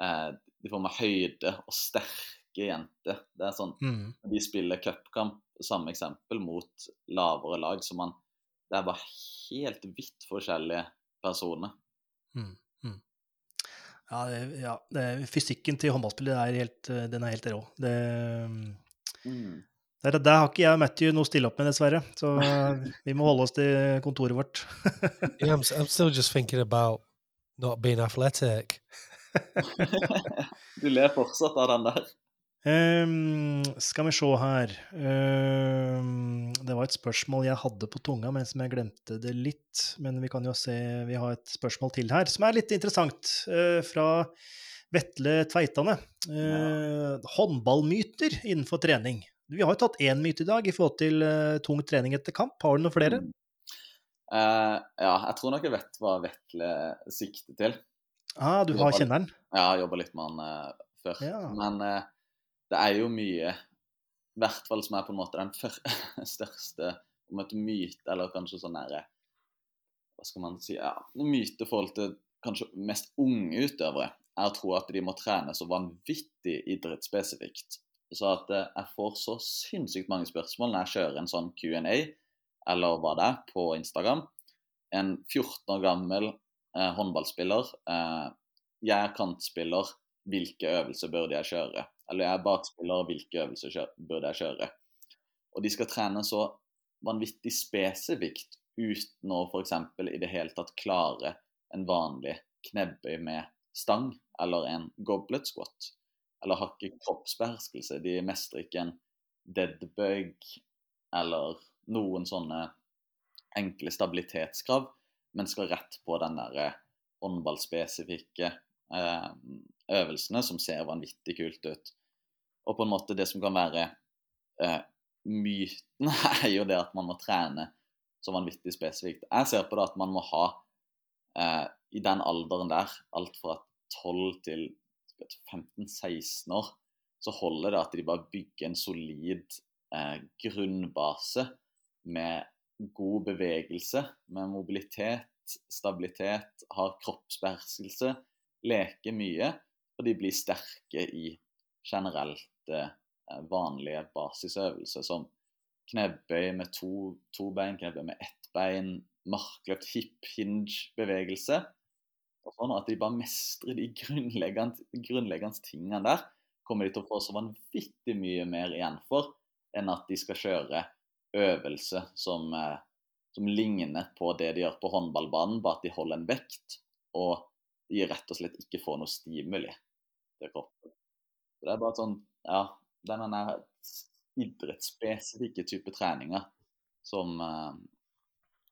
eh, De får med høyde og sterke jenter. Det er sånn Mm. de spiller cupkamp, samme eksempel, mot lavere lag, så man Det er bare helt vidt forskjellige personer. Mm, mm. Ja, det, ja det, fysikken til håndballspillet er helt, eh, den er helt rå. Det, Mm. det, det har ikke jeg og Matthew noe å stille opp med, dessverre. Så vi må holde oss til kontoret vårt. Yeah, I'm, I'm still just thinking about not being athletic. du ler fortsatt av den der. Ehm, skal vi se her um, Det var et spørsmål jeg hadde på tunga, men som jeg glemte det litt. Men vi kan jo se, vi har et spørsmål til her, som er litt interessant. Uh, fra Vetle Tveitane. Eh, Håndballmyter innenfor trening. Vi har jo tatt én myte i dag i forhold til uh, tung trening etter kamp. Har du noen flere? Mm. Eh, ja, jeg tror nok jeg vet hva Vetle sikter til. Ah, du har kjenneren? Jeg har jobba litt med han før. Ja. Men det er jo mye I hvert fall som er på en måte den før, største om et myte, eller kanskje sånn nære Hva skal man si ja, Myte i forhold til kanskje mest unge utøvere er å tro at de må trene så vanvittig idrettsspesifikt. Så at eh, jeg får så sinnssykt mange spørsmål når jeg kjører en sånn Q&A, eller hva det er, på Instagram. En 14 år gammel eh, håndballspiller. Eh, jeg er kantspiller. Hvilke øvelser burde jeg kjøre? Eller jeg er bakspiller. Hvilke øvelser burde jeg kjøre? Og de skal trene så vanvittig spesifikt uten å f.eks. i det hele tatt klare en vanlig knebbøy med stang eller en goblet squat. Eller har ikke kroppsbeherskelse. De mestrer ikke en deadbug eller noen sånne enkle stabilitetskrav, men skal rett på den derre håndballspesifikke eh, øvelsene som ser vanvittig kult ut. Og på en måte det som kan være eh, myten, er jo det at man må trene så vanvittig spesifikt. Jeg ser på det at man må ha eh, i den alderen der, alt fra 12 til 15-16 år, så holder det at de bare bygger en solid eh, grunnbase med god bevegelse, med mobilitet, stabilitet, har kroppsbeherskelse, leker mye, og de blir sterke i generelt eh, vanlige basisøvelser som knebøy med to, to bein, knebøy med ett bein, markløft, hip hinge-bevegelse. Og sånn at de bare mestrer de grunnleggende, grunnleggende tingene der, kommer de til å få så vanvittig mye mer igjen for enn at de skal kjøre øvelser som, eh, som ligner på det de gjør på håndballbanen, bare at de holder en vekt, og de rett og slett ikke får noe stimuli til kroppen. Så det er bare et sånn, ja, denne idrettsspesifikke type treninger som eh,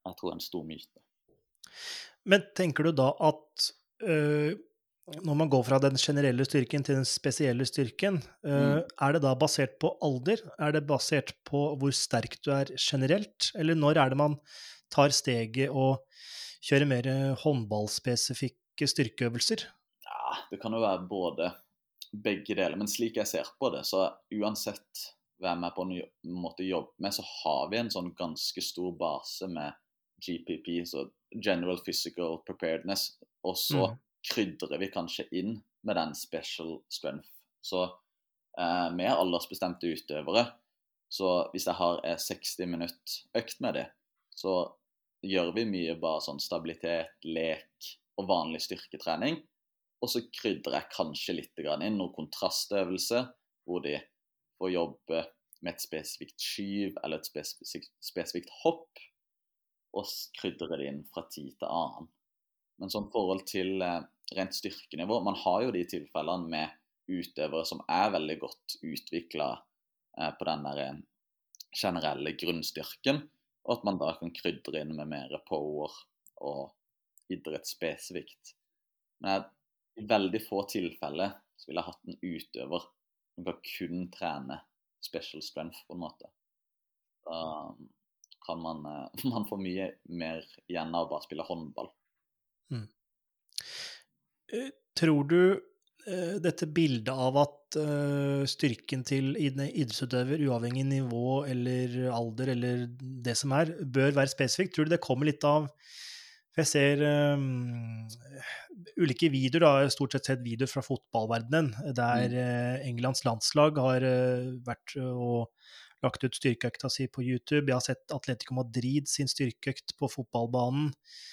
jeg tror er en stor myte. Men tenker du da at øh, når man går fra den generelle styrken til den spesielle styrken, øh, Mm. er det da basert på alder? Er det basert på hvor sterk du er generelt? Eller når er det man tar steget og kjører mer håndballspesifikke styrkeøvelser? Ja, det kan jo være både begge deler, men slik jeg ser på det, så uansett hvem jeg på en måte jobber med, så har vi en sånn ganske stor base med GPP, så General Physical Preparedness, og så Mm. krydrer vi kanskje inn med den special strength. Så eh, med aldersbestemte utøvere, så hvis jeg har en 60 minutt økt med det, så gjør vi mye bare sånn stabilitet, lek og vanlig styrketrening. Og så krydrer jeg kanskje litt inn noen kontrastøvelse, hvor de får jobbe med et spesifikt skyv eller et spesifikt, spesifikt hopp, og krydrer det inn fra tid til annen. Men sånn forhold til eh, rent styrkenivå Man har jo de tilfellene med utøvere som er veldig godt utvikla eh, på den der eh, generelle grunnstyrken, og at man da kan krydre inn med mer power og idrettsspesifikt. Men jeg, i veldig få tilfeller så ville jeg hatt en utøver som kan kun trene special strength, på en måte. Da kan man, eh, man få mye mer igjen av å bare spille håndball. Mm. Tror du eh, dette bildet av at eh, styrken til id- idrettsutøver, uavhengig nivå eller alder eller det som er, bør være spesifikt, tror du det kommer litt av jeg ser um, ulike videoer, da, jeg har stort sett sett videoer fra fotballverdenen, der eh, Englands landslag har uh, vært og lagt ut styrkeøkta si på YouTube. Jeg har sett Atletico Madrid sin styrkeøkt på fotballbanen.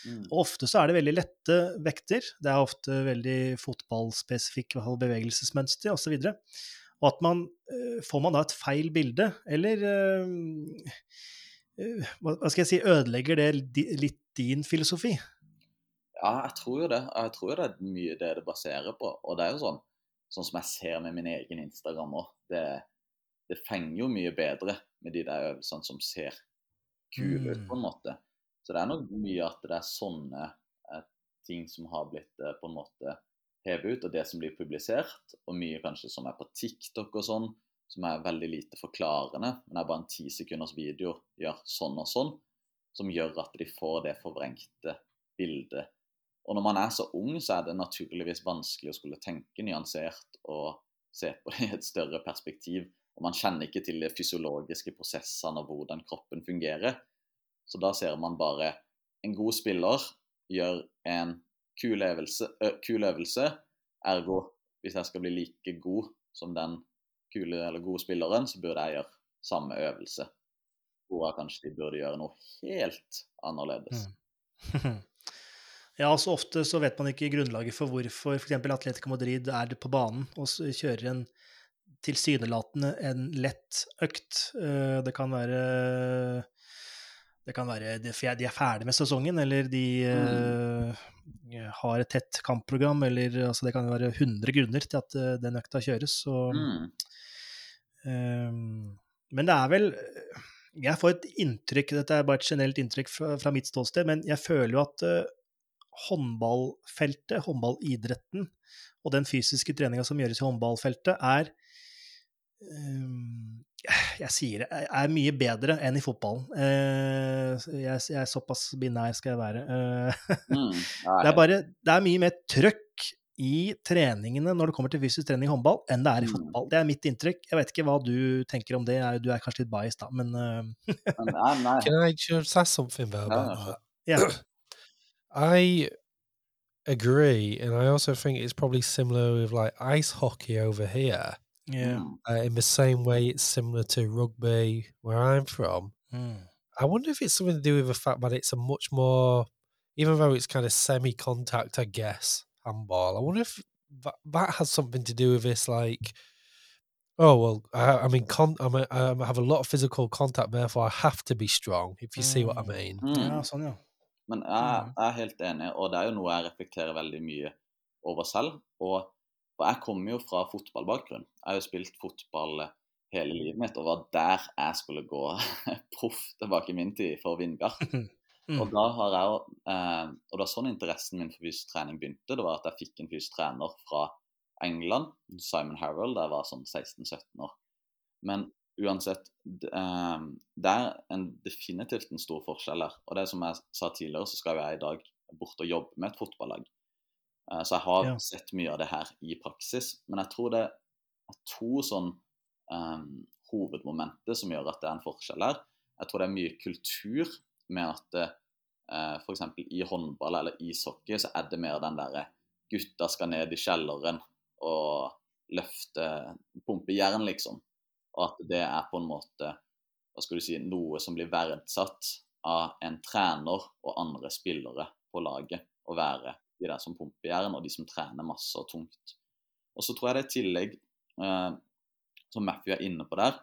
Mm. Og ofte så er det veldig lette vekter. Det er ofte veldig fotballspesifikk bevegelsesmønster osv. Og, og at man Får man da et feil bilde, eller eh, hva skal jeg si, ødelegger det litt din filosofi? Ja, jeg tror jo det. Jeg tror jo det er mye det det baserer på. Og det er jo sånn, sånn som jeg ser med min egen Instagram òg. Det, det fenger jo mye bedre med de der øvelsene som ser kule ut, på en måte. Så det er nok mye at det er sånne eh, ting som har blitt eh, på en måte hevet ut, og det som blir publisert, og mye kanskje som er på TikTok og sånn, som er veldig lite forklarende, men er bare en ti sekunders video, gjør sånn og sånn, som gjør at de får det forvrengte bildet og når man er så ung, så er det naturligvis vanskelig å skulle tenke nyansert og se på det i et større perspektiv. Og man kjenner ikke til de fysiologiske prosessene og hvordan kroppen fungerer. Så da ser man bare en god spiller gjør en kul øvelse, ø, kul øvelse ergo hvis jeg skal bli like god som den kule eller gode spilleren, så burde jeg gjøre samme øvelse. Hvor jeg kanskje de burde gjøre noe helt annerledes. Mm. Ja, så ofte så vet man ikke grunnlaget for hvorfor f.eks. Atletico Madrid er på banen og kjører en tilsynelatende en lett økt. Eh, Det kan være det kan være de er ferdig med sesongen, eller de eh, har et tett kampprogram, eller altså det kan være 100 grunner til at eh, den økta kjøres. Så, Mm. Ehm, men det er vel Jeg får et inntrykk, dette er bare et generelt inntrykk fra, fra mitt ståsted, men jeg føler jo at eh, håndballfeltet, håndballidretten, og den fysiske treninga som gjøres i håndballfeltet, er ehm, jeg sier det, er mye bedre enn i fotballen. Eh, jeg, jeg er såpass binær skal jeg være. Eh, Mm. Det er bare Det er mye mer trøkk i treningene når det kommer til fysisk trening i håndball, enn det er i Mm. fotball. Det er mitt inntrykk. Jeg vet ikke hva du tenker om det. Du er kanskje litt biased, da, men uh, men, nei, nei. Can I just ask something about sure. that? ja. I agree, and I also think it's probably similar with like ice hockey over here. ja. Mm. Uh, in the same way, it's similar to rugby where I'm from. Mm. I wonder if it's something to do with the fact that it's a much more, even though it's kind of semi-contact, I guess, handball. I wonder if that, that has something to do with this, like, oh well, I, I mean, con, I'm a, I have a lot of physical contact, therefore I have to be strong. If you see what I Mm. mean. Mm. ja, sånn, ja. Men jeg, Mm. jeg er helt enig, og det er jo noe jeg reflekterer veldig mye over selv. Og og jeg kommer jo fra fotballbakgrunn. Jeg har jo spilt fotball hele livet mitt, og var der jeg skulle gå proff tilbake i min tid for Vindbjart. Mm. Og da har jeg eh, Og det var sånn interessen min for fysisk trening begynte. Det var at jeg fikk en fysisk trener fra England, Simon Harrell, da jeg var sånn 16-17 år. Men uansett, eh, det er en, definitivt en stor forskjell her. Og det som jeg sa tidligere, så skal jeg i dag bort og jobbe med et fotballag. Eh, så jeg har Ja. sett mye av det her i praksis. Men jeg tror det er to sånn eh, hovedmomenter som gjør at det er en forskjell her. Jeg tror det er mye kultur med at eh, f.eks. i håndball eller ishockey så er det mer den derre gutta skal ned i kjelleren og løfte pumpe jern, liksom. Og at det er på en måte hva skal du si, noe som blir verdsatt av en trener og andre spillere på laget. Å være de der som pumper jern, og de som trener masse og tungt. Og så tror jeg det er i tillegg, eh, som Matthew er inne på der,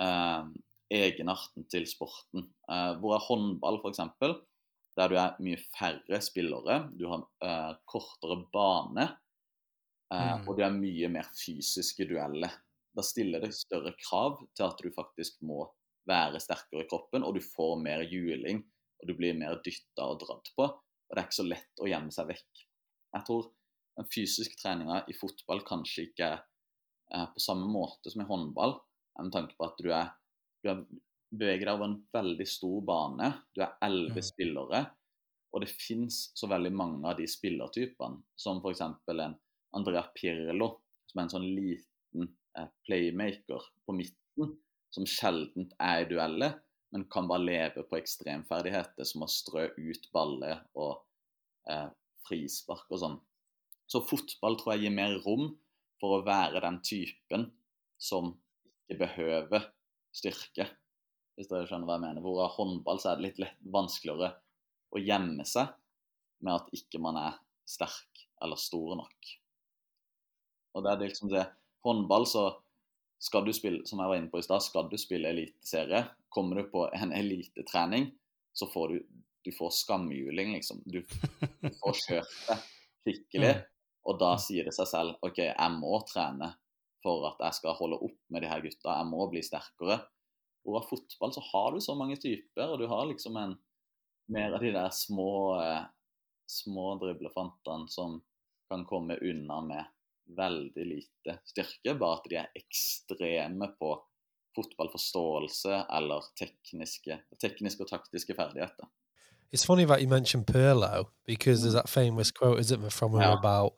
eh, egenarten til sporten. Eh, hvor er håndball, f.eks., der du er mye færre spillere, du har eh, kortere bane, eh, Mm. og du er mye mer fysiske dueller. Da stiller det større krav til at du faktisk må være sterkere i kroppen, og du får mer juling, og du blir mer dytta og dratt på. Og det er ikke så lett å gjemme seg vekk. Jeg tror den fysiske treninga i fotball kanskje ikke er eh, på samme måte som i håndball, med tanke på at du er du er, beveger deg over en veldig stor bane. Du er elleve Mm. spillere. Og det fins så veldig mange av de spillertypene, som f.eks. en Andrea Pirlo, som er en sånn liten eh, playmaker på midten, som sjelden er i dueller, men kan bare leve på ekstremferdigheter som å strø ut baller og eh, frispark og sånn. Så fotball tror jeg gir mer rom for å være den typen som ikke behøver styrke, hvis dere skjønner hva jeg mener. Hvor av håndball så er det litt lett, vanskeligere å gjemme seg med at ikke man er sterk eller stor nok. Og det er liksom det Håndball, så skal du spille, som jeg var inne på i stad, skal du spille eliteserie, kommer du på en elitetrening, så får du du får skamjuling, liksom. Du, du får kjørt det skikkelig. Og da sier det seg selv OK, jeg må trene for at jeg skal holde opp med de her gutta. Jeg må bli sterkere. Og av fotball så har du så mange typer, og du har liksom en mer av de der små, eh, små driblefantene som kan komme unna med veldig lite styrke, bare at de er ekstreme på fotballforståelse eller tekniske, tekniske og taktiske ferdigheter. It's funny that you mentioned Perlo because there's that famous quote, isn't there, from him Yeah. about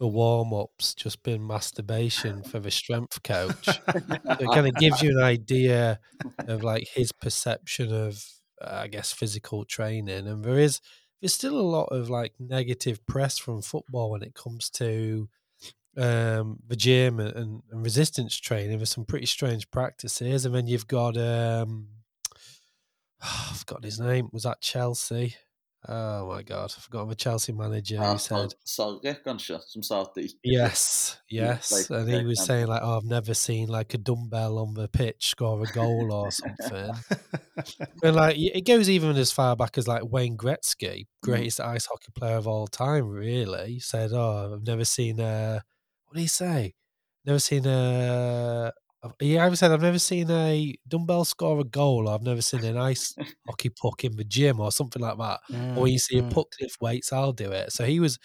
the warm ups just been masturbation for the strength coach. it kind of gives you an idea of like his perception of, uh, I guess, physical training. And there is there's still a lot of like negative press from football when it comes to um the gym and, and, and resistance training. There's some pretty strange practices, and then you've got um I forgot his name. Was that Chelsea? Oh my god, I forgot the Chelsea manager who said Sarri, kanskje, som sa at Yes, yes. and he was saying like, "Oh, I've never seen like a dumbbell on the pitch score a goal or something." and like, it goes even as far back as like Wayne Gretzky, greatest ice hockey player of all time. Really said, "Oh, I've never seen a what did he say? Never seen a." He either said, "I've never seen a dumbbell score a goal," or "I've never seen an ice hockey puck in the gym," or something like that. Or when you see a Mm, puck lift weights, I'll do it. So he was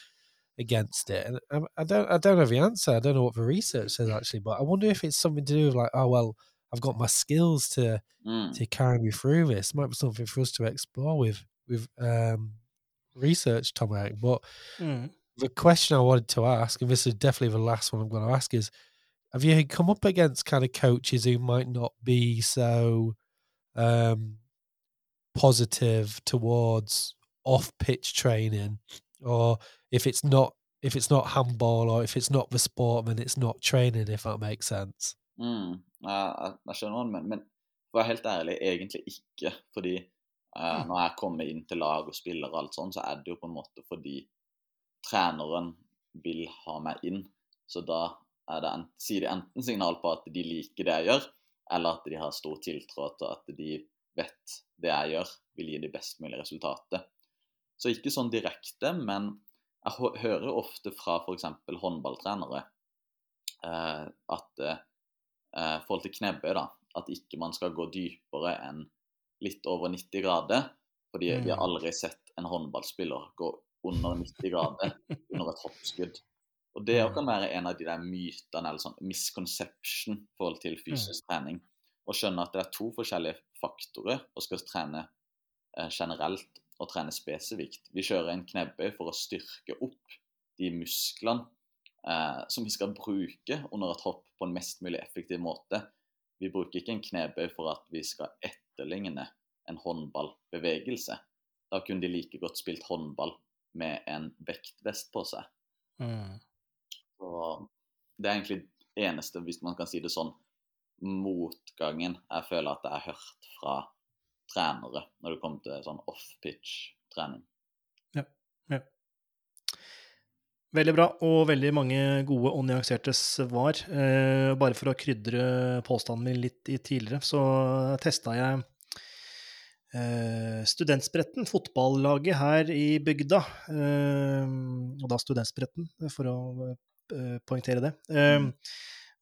against it, and I, I don't, I don't know the answer. I don't know what the research says actually, but I wonder if it's something to do with like, oh well, I've got my skills to mm. to carry me through this. Might be something for us to explore with with um research, Tom Eric. But mm. the question I wanted to ask, and this is definitely the last one I'm going to ask, is: Have you come up against kind of coaches who might not be so um, positive towards off-pitch training, or if it's not if it's not handball, or if it's not the sport, then it's not training. If that makes sense. Mm. Jeg, jeg, skjønner hva du men for å være helt ærlig, egentlig ikke. Fordi eh, når jeg kommer inn til lag og spiller og alt sånn, så er det jo på en måte fordi treneren vil ha meg inn. Så da det en, sier de enten signal på at de liker det jeg gjør, eller at de har stor tiltro til at de vet det jeg gjør, vil gi de best mulige resultatet. Så ikke sånn direkte, men jeg hører ofte fra f.eks. håndballtrenere eh, at eh, forhold til knebøy, da, at ikke man skal gå dypere enn litt over 90 grader. Fordi vi har Mm. aldri sett en håndballspiller gå under 90 grader under et hoppskudd. Og det også kan være en av de der mytene, eller sånn misconception i forhold til fysisk trening. Å skjønne at det er to forskjellige faktorer å skal trene eh, generelt og trene spesifikt. Vi kjører en knebøy for å styrke opp de musklene eh, som vi skal bruke under et hopp på en mest mulig effektiv måte. Vi bruker ikke en knebøy for at vi skal etterligne en håndballbevegelse. Da kunne de like godt spilt håndball med en vektvest på seg. Mm. Så det er egentlig det eneste, hvis man kan si det sånn, motgangen jeg føler at jeg har hørt fra trenere når det kommer til sånn off-pitch-trening. Ja, ja. Veldig bra, og veldig mange gode og nyanserte svar. Eh, bare for å krydre påstanden min litt i tidligere, så testa jeg eh, Studentspretten, fotballaget her i bygda. Eh, og da Studentspretten, for å poengtere det. Eh,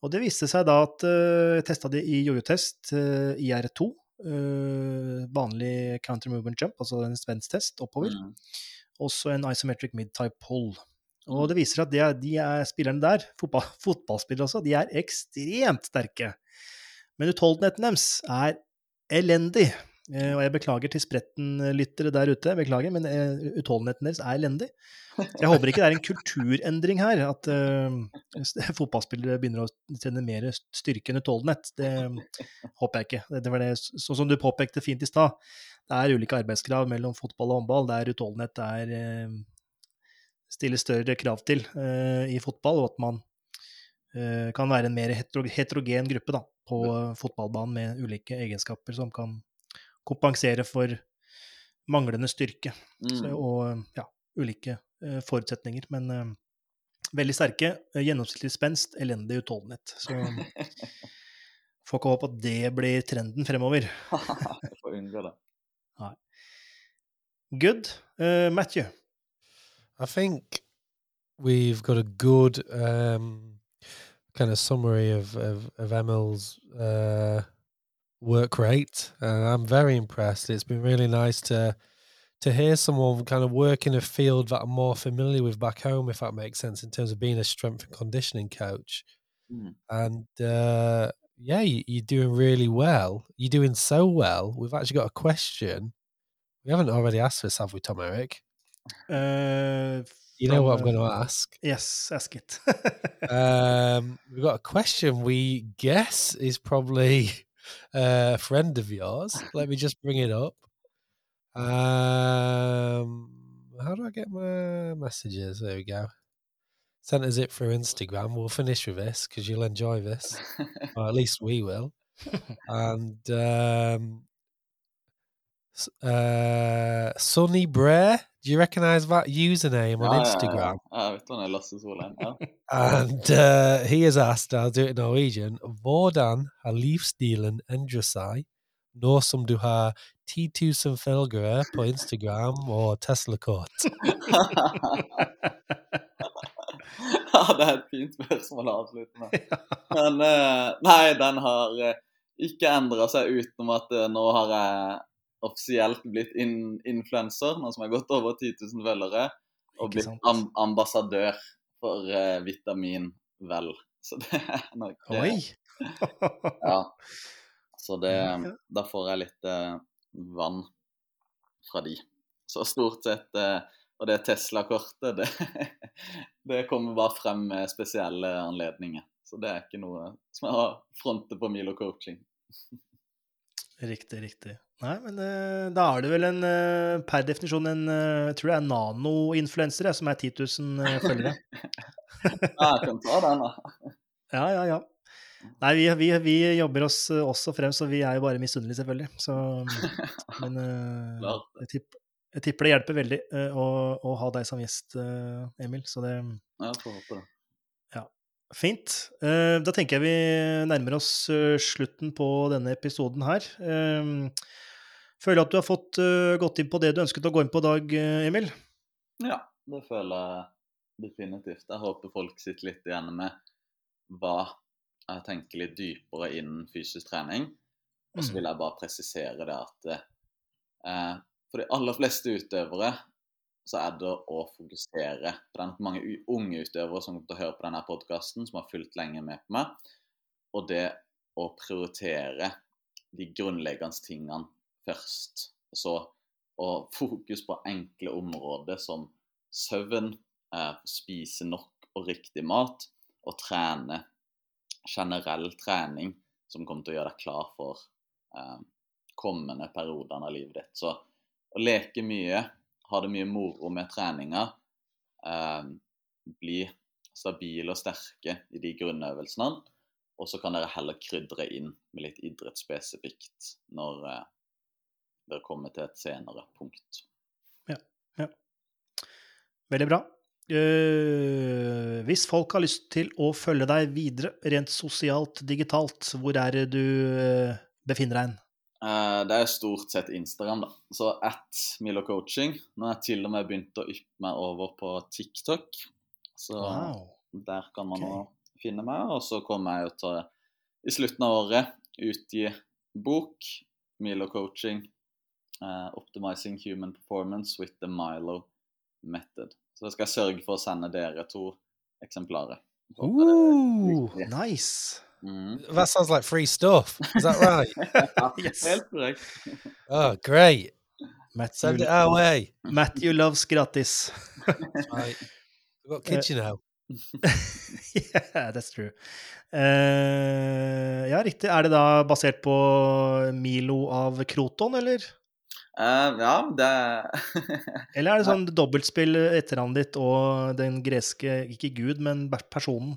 og det viste seg da at eh, jeg testa det i jojo-test, eh, IR2. eh, vanlig counter movement jump, altså en svensk-test oppover. Mm. Også en isometric mid-type pull. Og det viser seg at de, er, de er spillerne der, fotball, fotballspillere også, de er ekstremt sterke. Men utholdenheten deres er elendig. Eh, og jeg beklager til spretten-lyttere der ute, beklager, men eh, utholdenheten deres er elendig. Jeg håper ikke det er en kulturendring her, at eh, fotballspillere begynner å trene mer styrke enn utholdenhet. Det håper jeg ikke. Det var det, sånn som du påpekte fint i stad, det er ulike arbeidskrav mellom fotball og håndball. Det er utholdenhet, er eh, stille større krav til uh, i fotball, og at man eh, kan være en mer heterogen gruppe da, på fotballbanen med ulike egenskaper som kan kompensere for manglende styrke så, Mm. og ja, ulike uh, forutsetninger. Men uh, veldig sterke. eh, Gjennomsnittlig spenst, elendig utholdenhet. Så får ikke håpe at det blir trenden fremover. Får unngå det. Good. Uh, Matthew. I think we've got a good um, kind of summary of of, of Emil's uh, work rate, and I'm very impressed. It's been really nice to to hear someone kind of work in a field that I'm more familiar with back home, if that makes sense, in terms of being a strength and conditioning coach. Mm. And uh, yeah, you, you're doing really well. You're doing so well. We've actually got a question. We haven't already asked this, have we, Tom Eric? Uh, You know what I'm going uh, to ask. Yes, ask it. um, we've got a question we guess is probably a friend of yours. Let me just bring it up. Um, how do I get my messages? There we go. Sent us it through Instagram. We'll finish with this because you'll enjoy this, or at least we will. And um, uh, Sonny Brer, do you recognize that username on ja. Instagram? Lasse Solheim. Ja. And uh, he has asked, I'll do it in Norwegian, hvordan har livsstilen endret seg nå som du har 10 000 følgere på Instagram og Tesla-kort? ja, det er et fint spørsmål å avslutte med. Men uh, nei, den har eh, ikke endra seg utenom at nå har jeg offisielt blitt in influenser, nå som har gått over 10 000 følgere, og blitt sant? am ambassadør for uh, Vitamin Vel. Så det er nok det. Oi! Ja. Så det Da får jeg litt uh, vann fra de. Så stort sett uh, Og det Tesla-kortet, det, det kommer bare frem med spesielle anledninger. Så det er ikke noe som jeg har frontet på Milo coaching. Riktig, riktig. Nei, men eh, da er det vel en eh, per definisjon en eh, Jeg tror det er nano-influenser som er 10 000 eh, følgere. Ja, jeg kan ta den, da. Ja, ja, ja. Nei, vi, vi, vi jobber oss også frem, så vi er jo bare misunnelige, selvfølgelig. Så, men jeg, tipper, jeg tipper det hjelper veldig å, å ha deg som gjest, Emil. Så det ja, Jeg får håpe det. Fint. Eh, Da tenker jeg vi nærmer oss eh, slutten på denne episoden her. Føler Føler at du har fått eh, gått inn på det du ønsket å gå inn på i dag, eh, Emil? Ja, det føler jeg definitivt. Jeg håper folk sitter litt igjen med hva jeg tenker litt dypere innen fysisk trening. Og så Mm. vil jeg bare presisere det at eh, for de aller fleste utøvere så er det å fokusere på den mange unge utøvere som kommer til å høre på denne podkasten, som har fulgt lenge med på meg, og det å prioritere de grunnleggende tingene først. Så og fokus på enkle områder som søvn, eh, spise nok og riktig mat, og trene generell trening som kommer til å gjøre deg klar for eh, kommende periodene av livet ditt. Så å leke mye, ha det mye moro med treninga, eh, bli stabile og sterke i de grunnøvelsene, og så kan dere heller krydre inn med litt idrettsspesifikt når eh, dere kommer til et senere punkt. Veldig bra. Uh, hvis folk har lyst til å følge deg videre, rent sosialt, digitalt, hvor er det du eh, befinner deg hen? Eh, det er stort sett Instagram, da. Så at Milo Coaching. Nå har jeg til og med begynt å yppe meg over på TikTok. Så Wow. der kan man okay. nå finne meg. Og så kommer jeg jo til i slutten av året utgi bok, Milo Coaching. Uh, Optimizing Human Performance with the Milo Method. Så jeg skal sørge for å sende dere to eksemplarer. Ooh, nice. Mm. That sounds like free stuff. Is that right? Yes. Helt korrekt. oh, great. Matthew, Send it our way. Matthew loves gratis. Right. We've got kids, you know. yeah, that's true. Uh, ja, riktig. Er det da basert på Milo av Kroton, eller? Uh, ja, det Eller er det sånn dobbeltspill etternavnet ditt og den greske, ikke gud, men personen?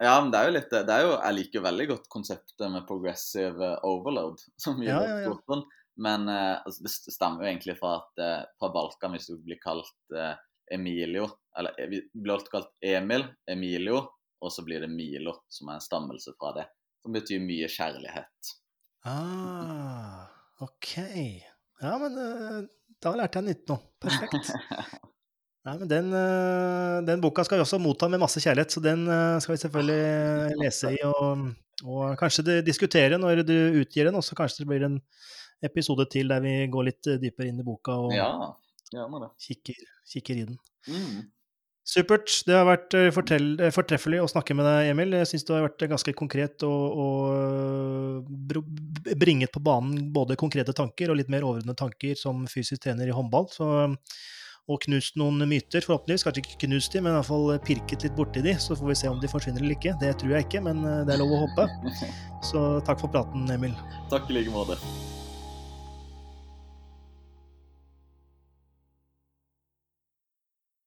Ja, men det er jo litt det er jo, Jeg liker veldig godt konseptet med progressive overload, som gjør Ja, ja, ja. Men eh, altså, det stammer jo egentlig fra at eh, på Balkan, hvis du blir kalt eh, Emilio Eller vi blir alltid kalt Emil, Emilio, og så blir det Milo, som er en stammelse fra det. Som betyr mye kjærlighet. Ah, ok. Ja, men da lærte jeg nytt nå. Perfekt. Nei, men den, eh, den boka skal vi også motta med masse kjærlighet, så den eh, skal vi selvfølgelig lese i og, og kanskje diskutere når du utgir den, og så kanskje det blir en episode til der vi går litt eh, dypere inn i boka og Ja, kikker, kikker i den. Mm. Supert. Det har vært fortell, fortreffelig å snakke med deg, Emil. Jeg syns du har vært ganske konkret og, og bringet på banen både konkrete tanker og litt mer overordnede tanker som fysisk trener i håndball. Så, og knust noen myter, forhåpentligvis. Kanskje ikke knust de, men i hvert fall pirket litt borti de. Så får vi se om de forsvinner eller ikke. Det tror jeg ikke, men eh, det er lov å håpe. Så takk for praten, Emil. Takk i like måte.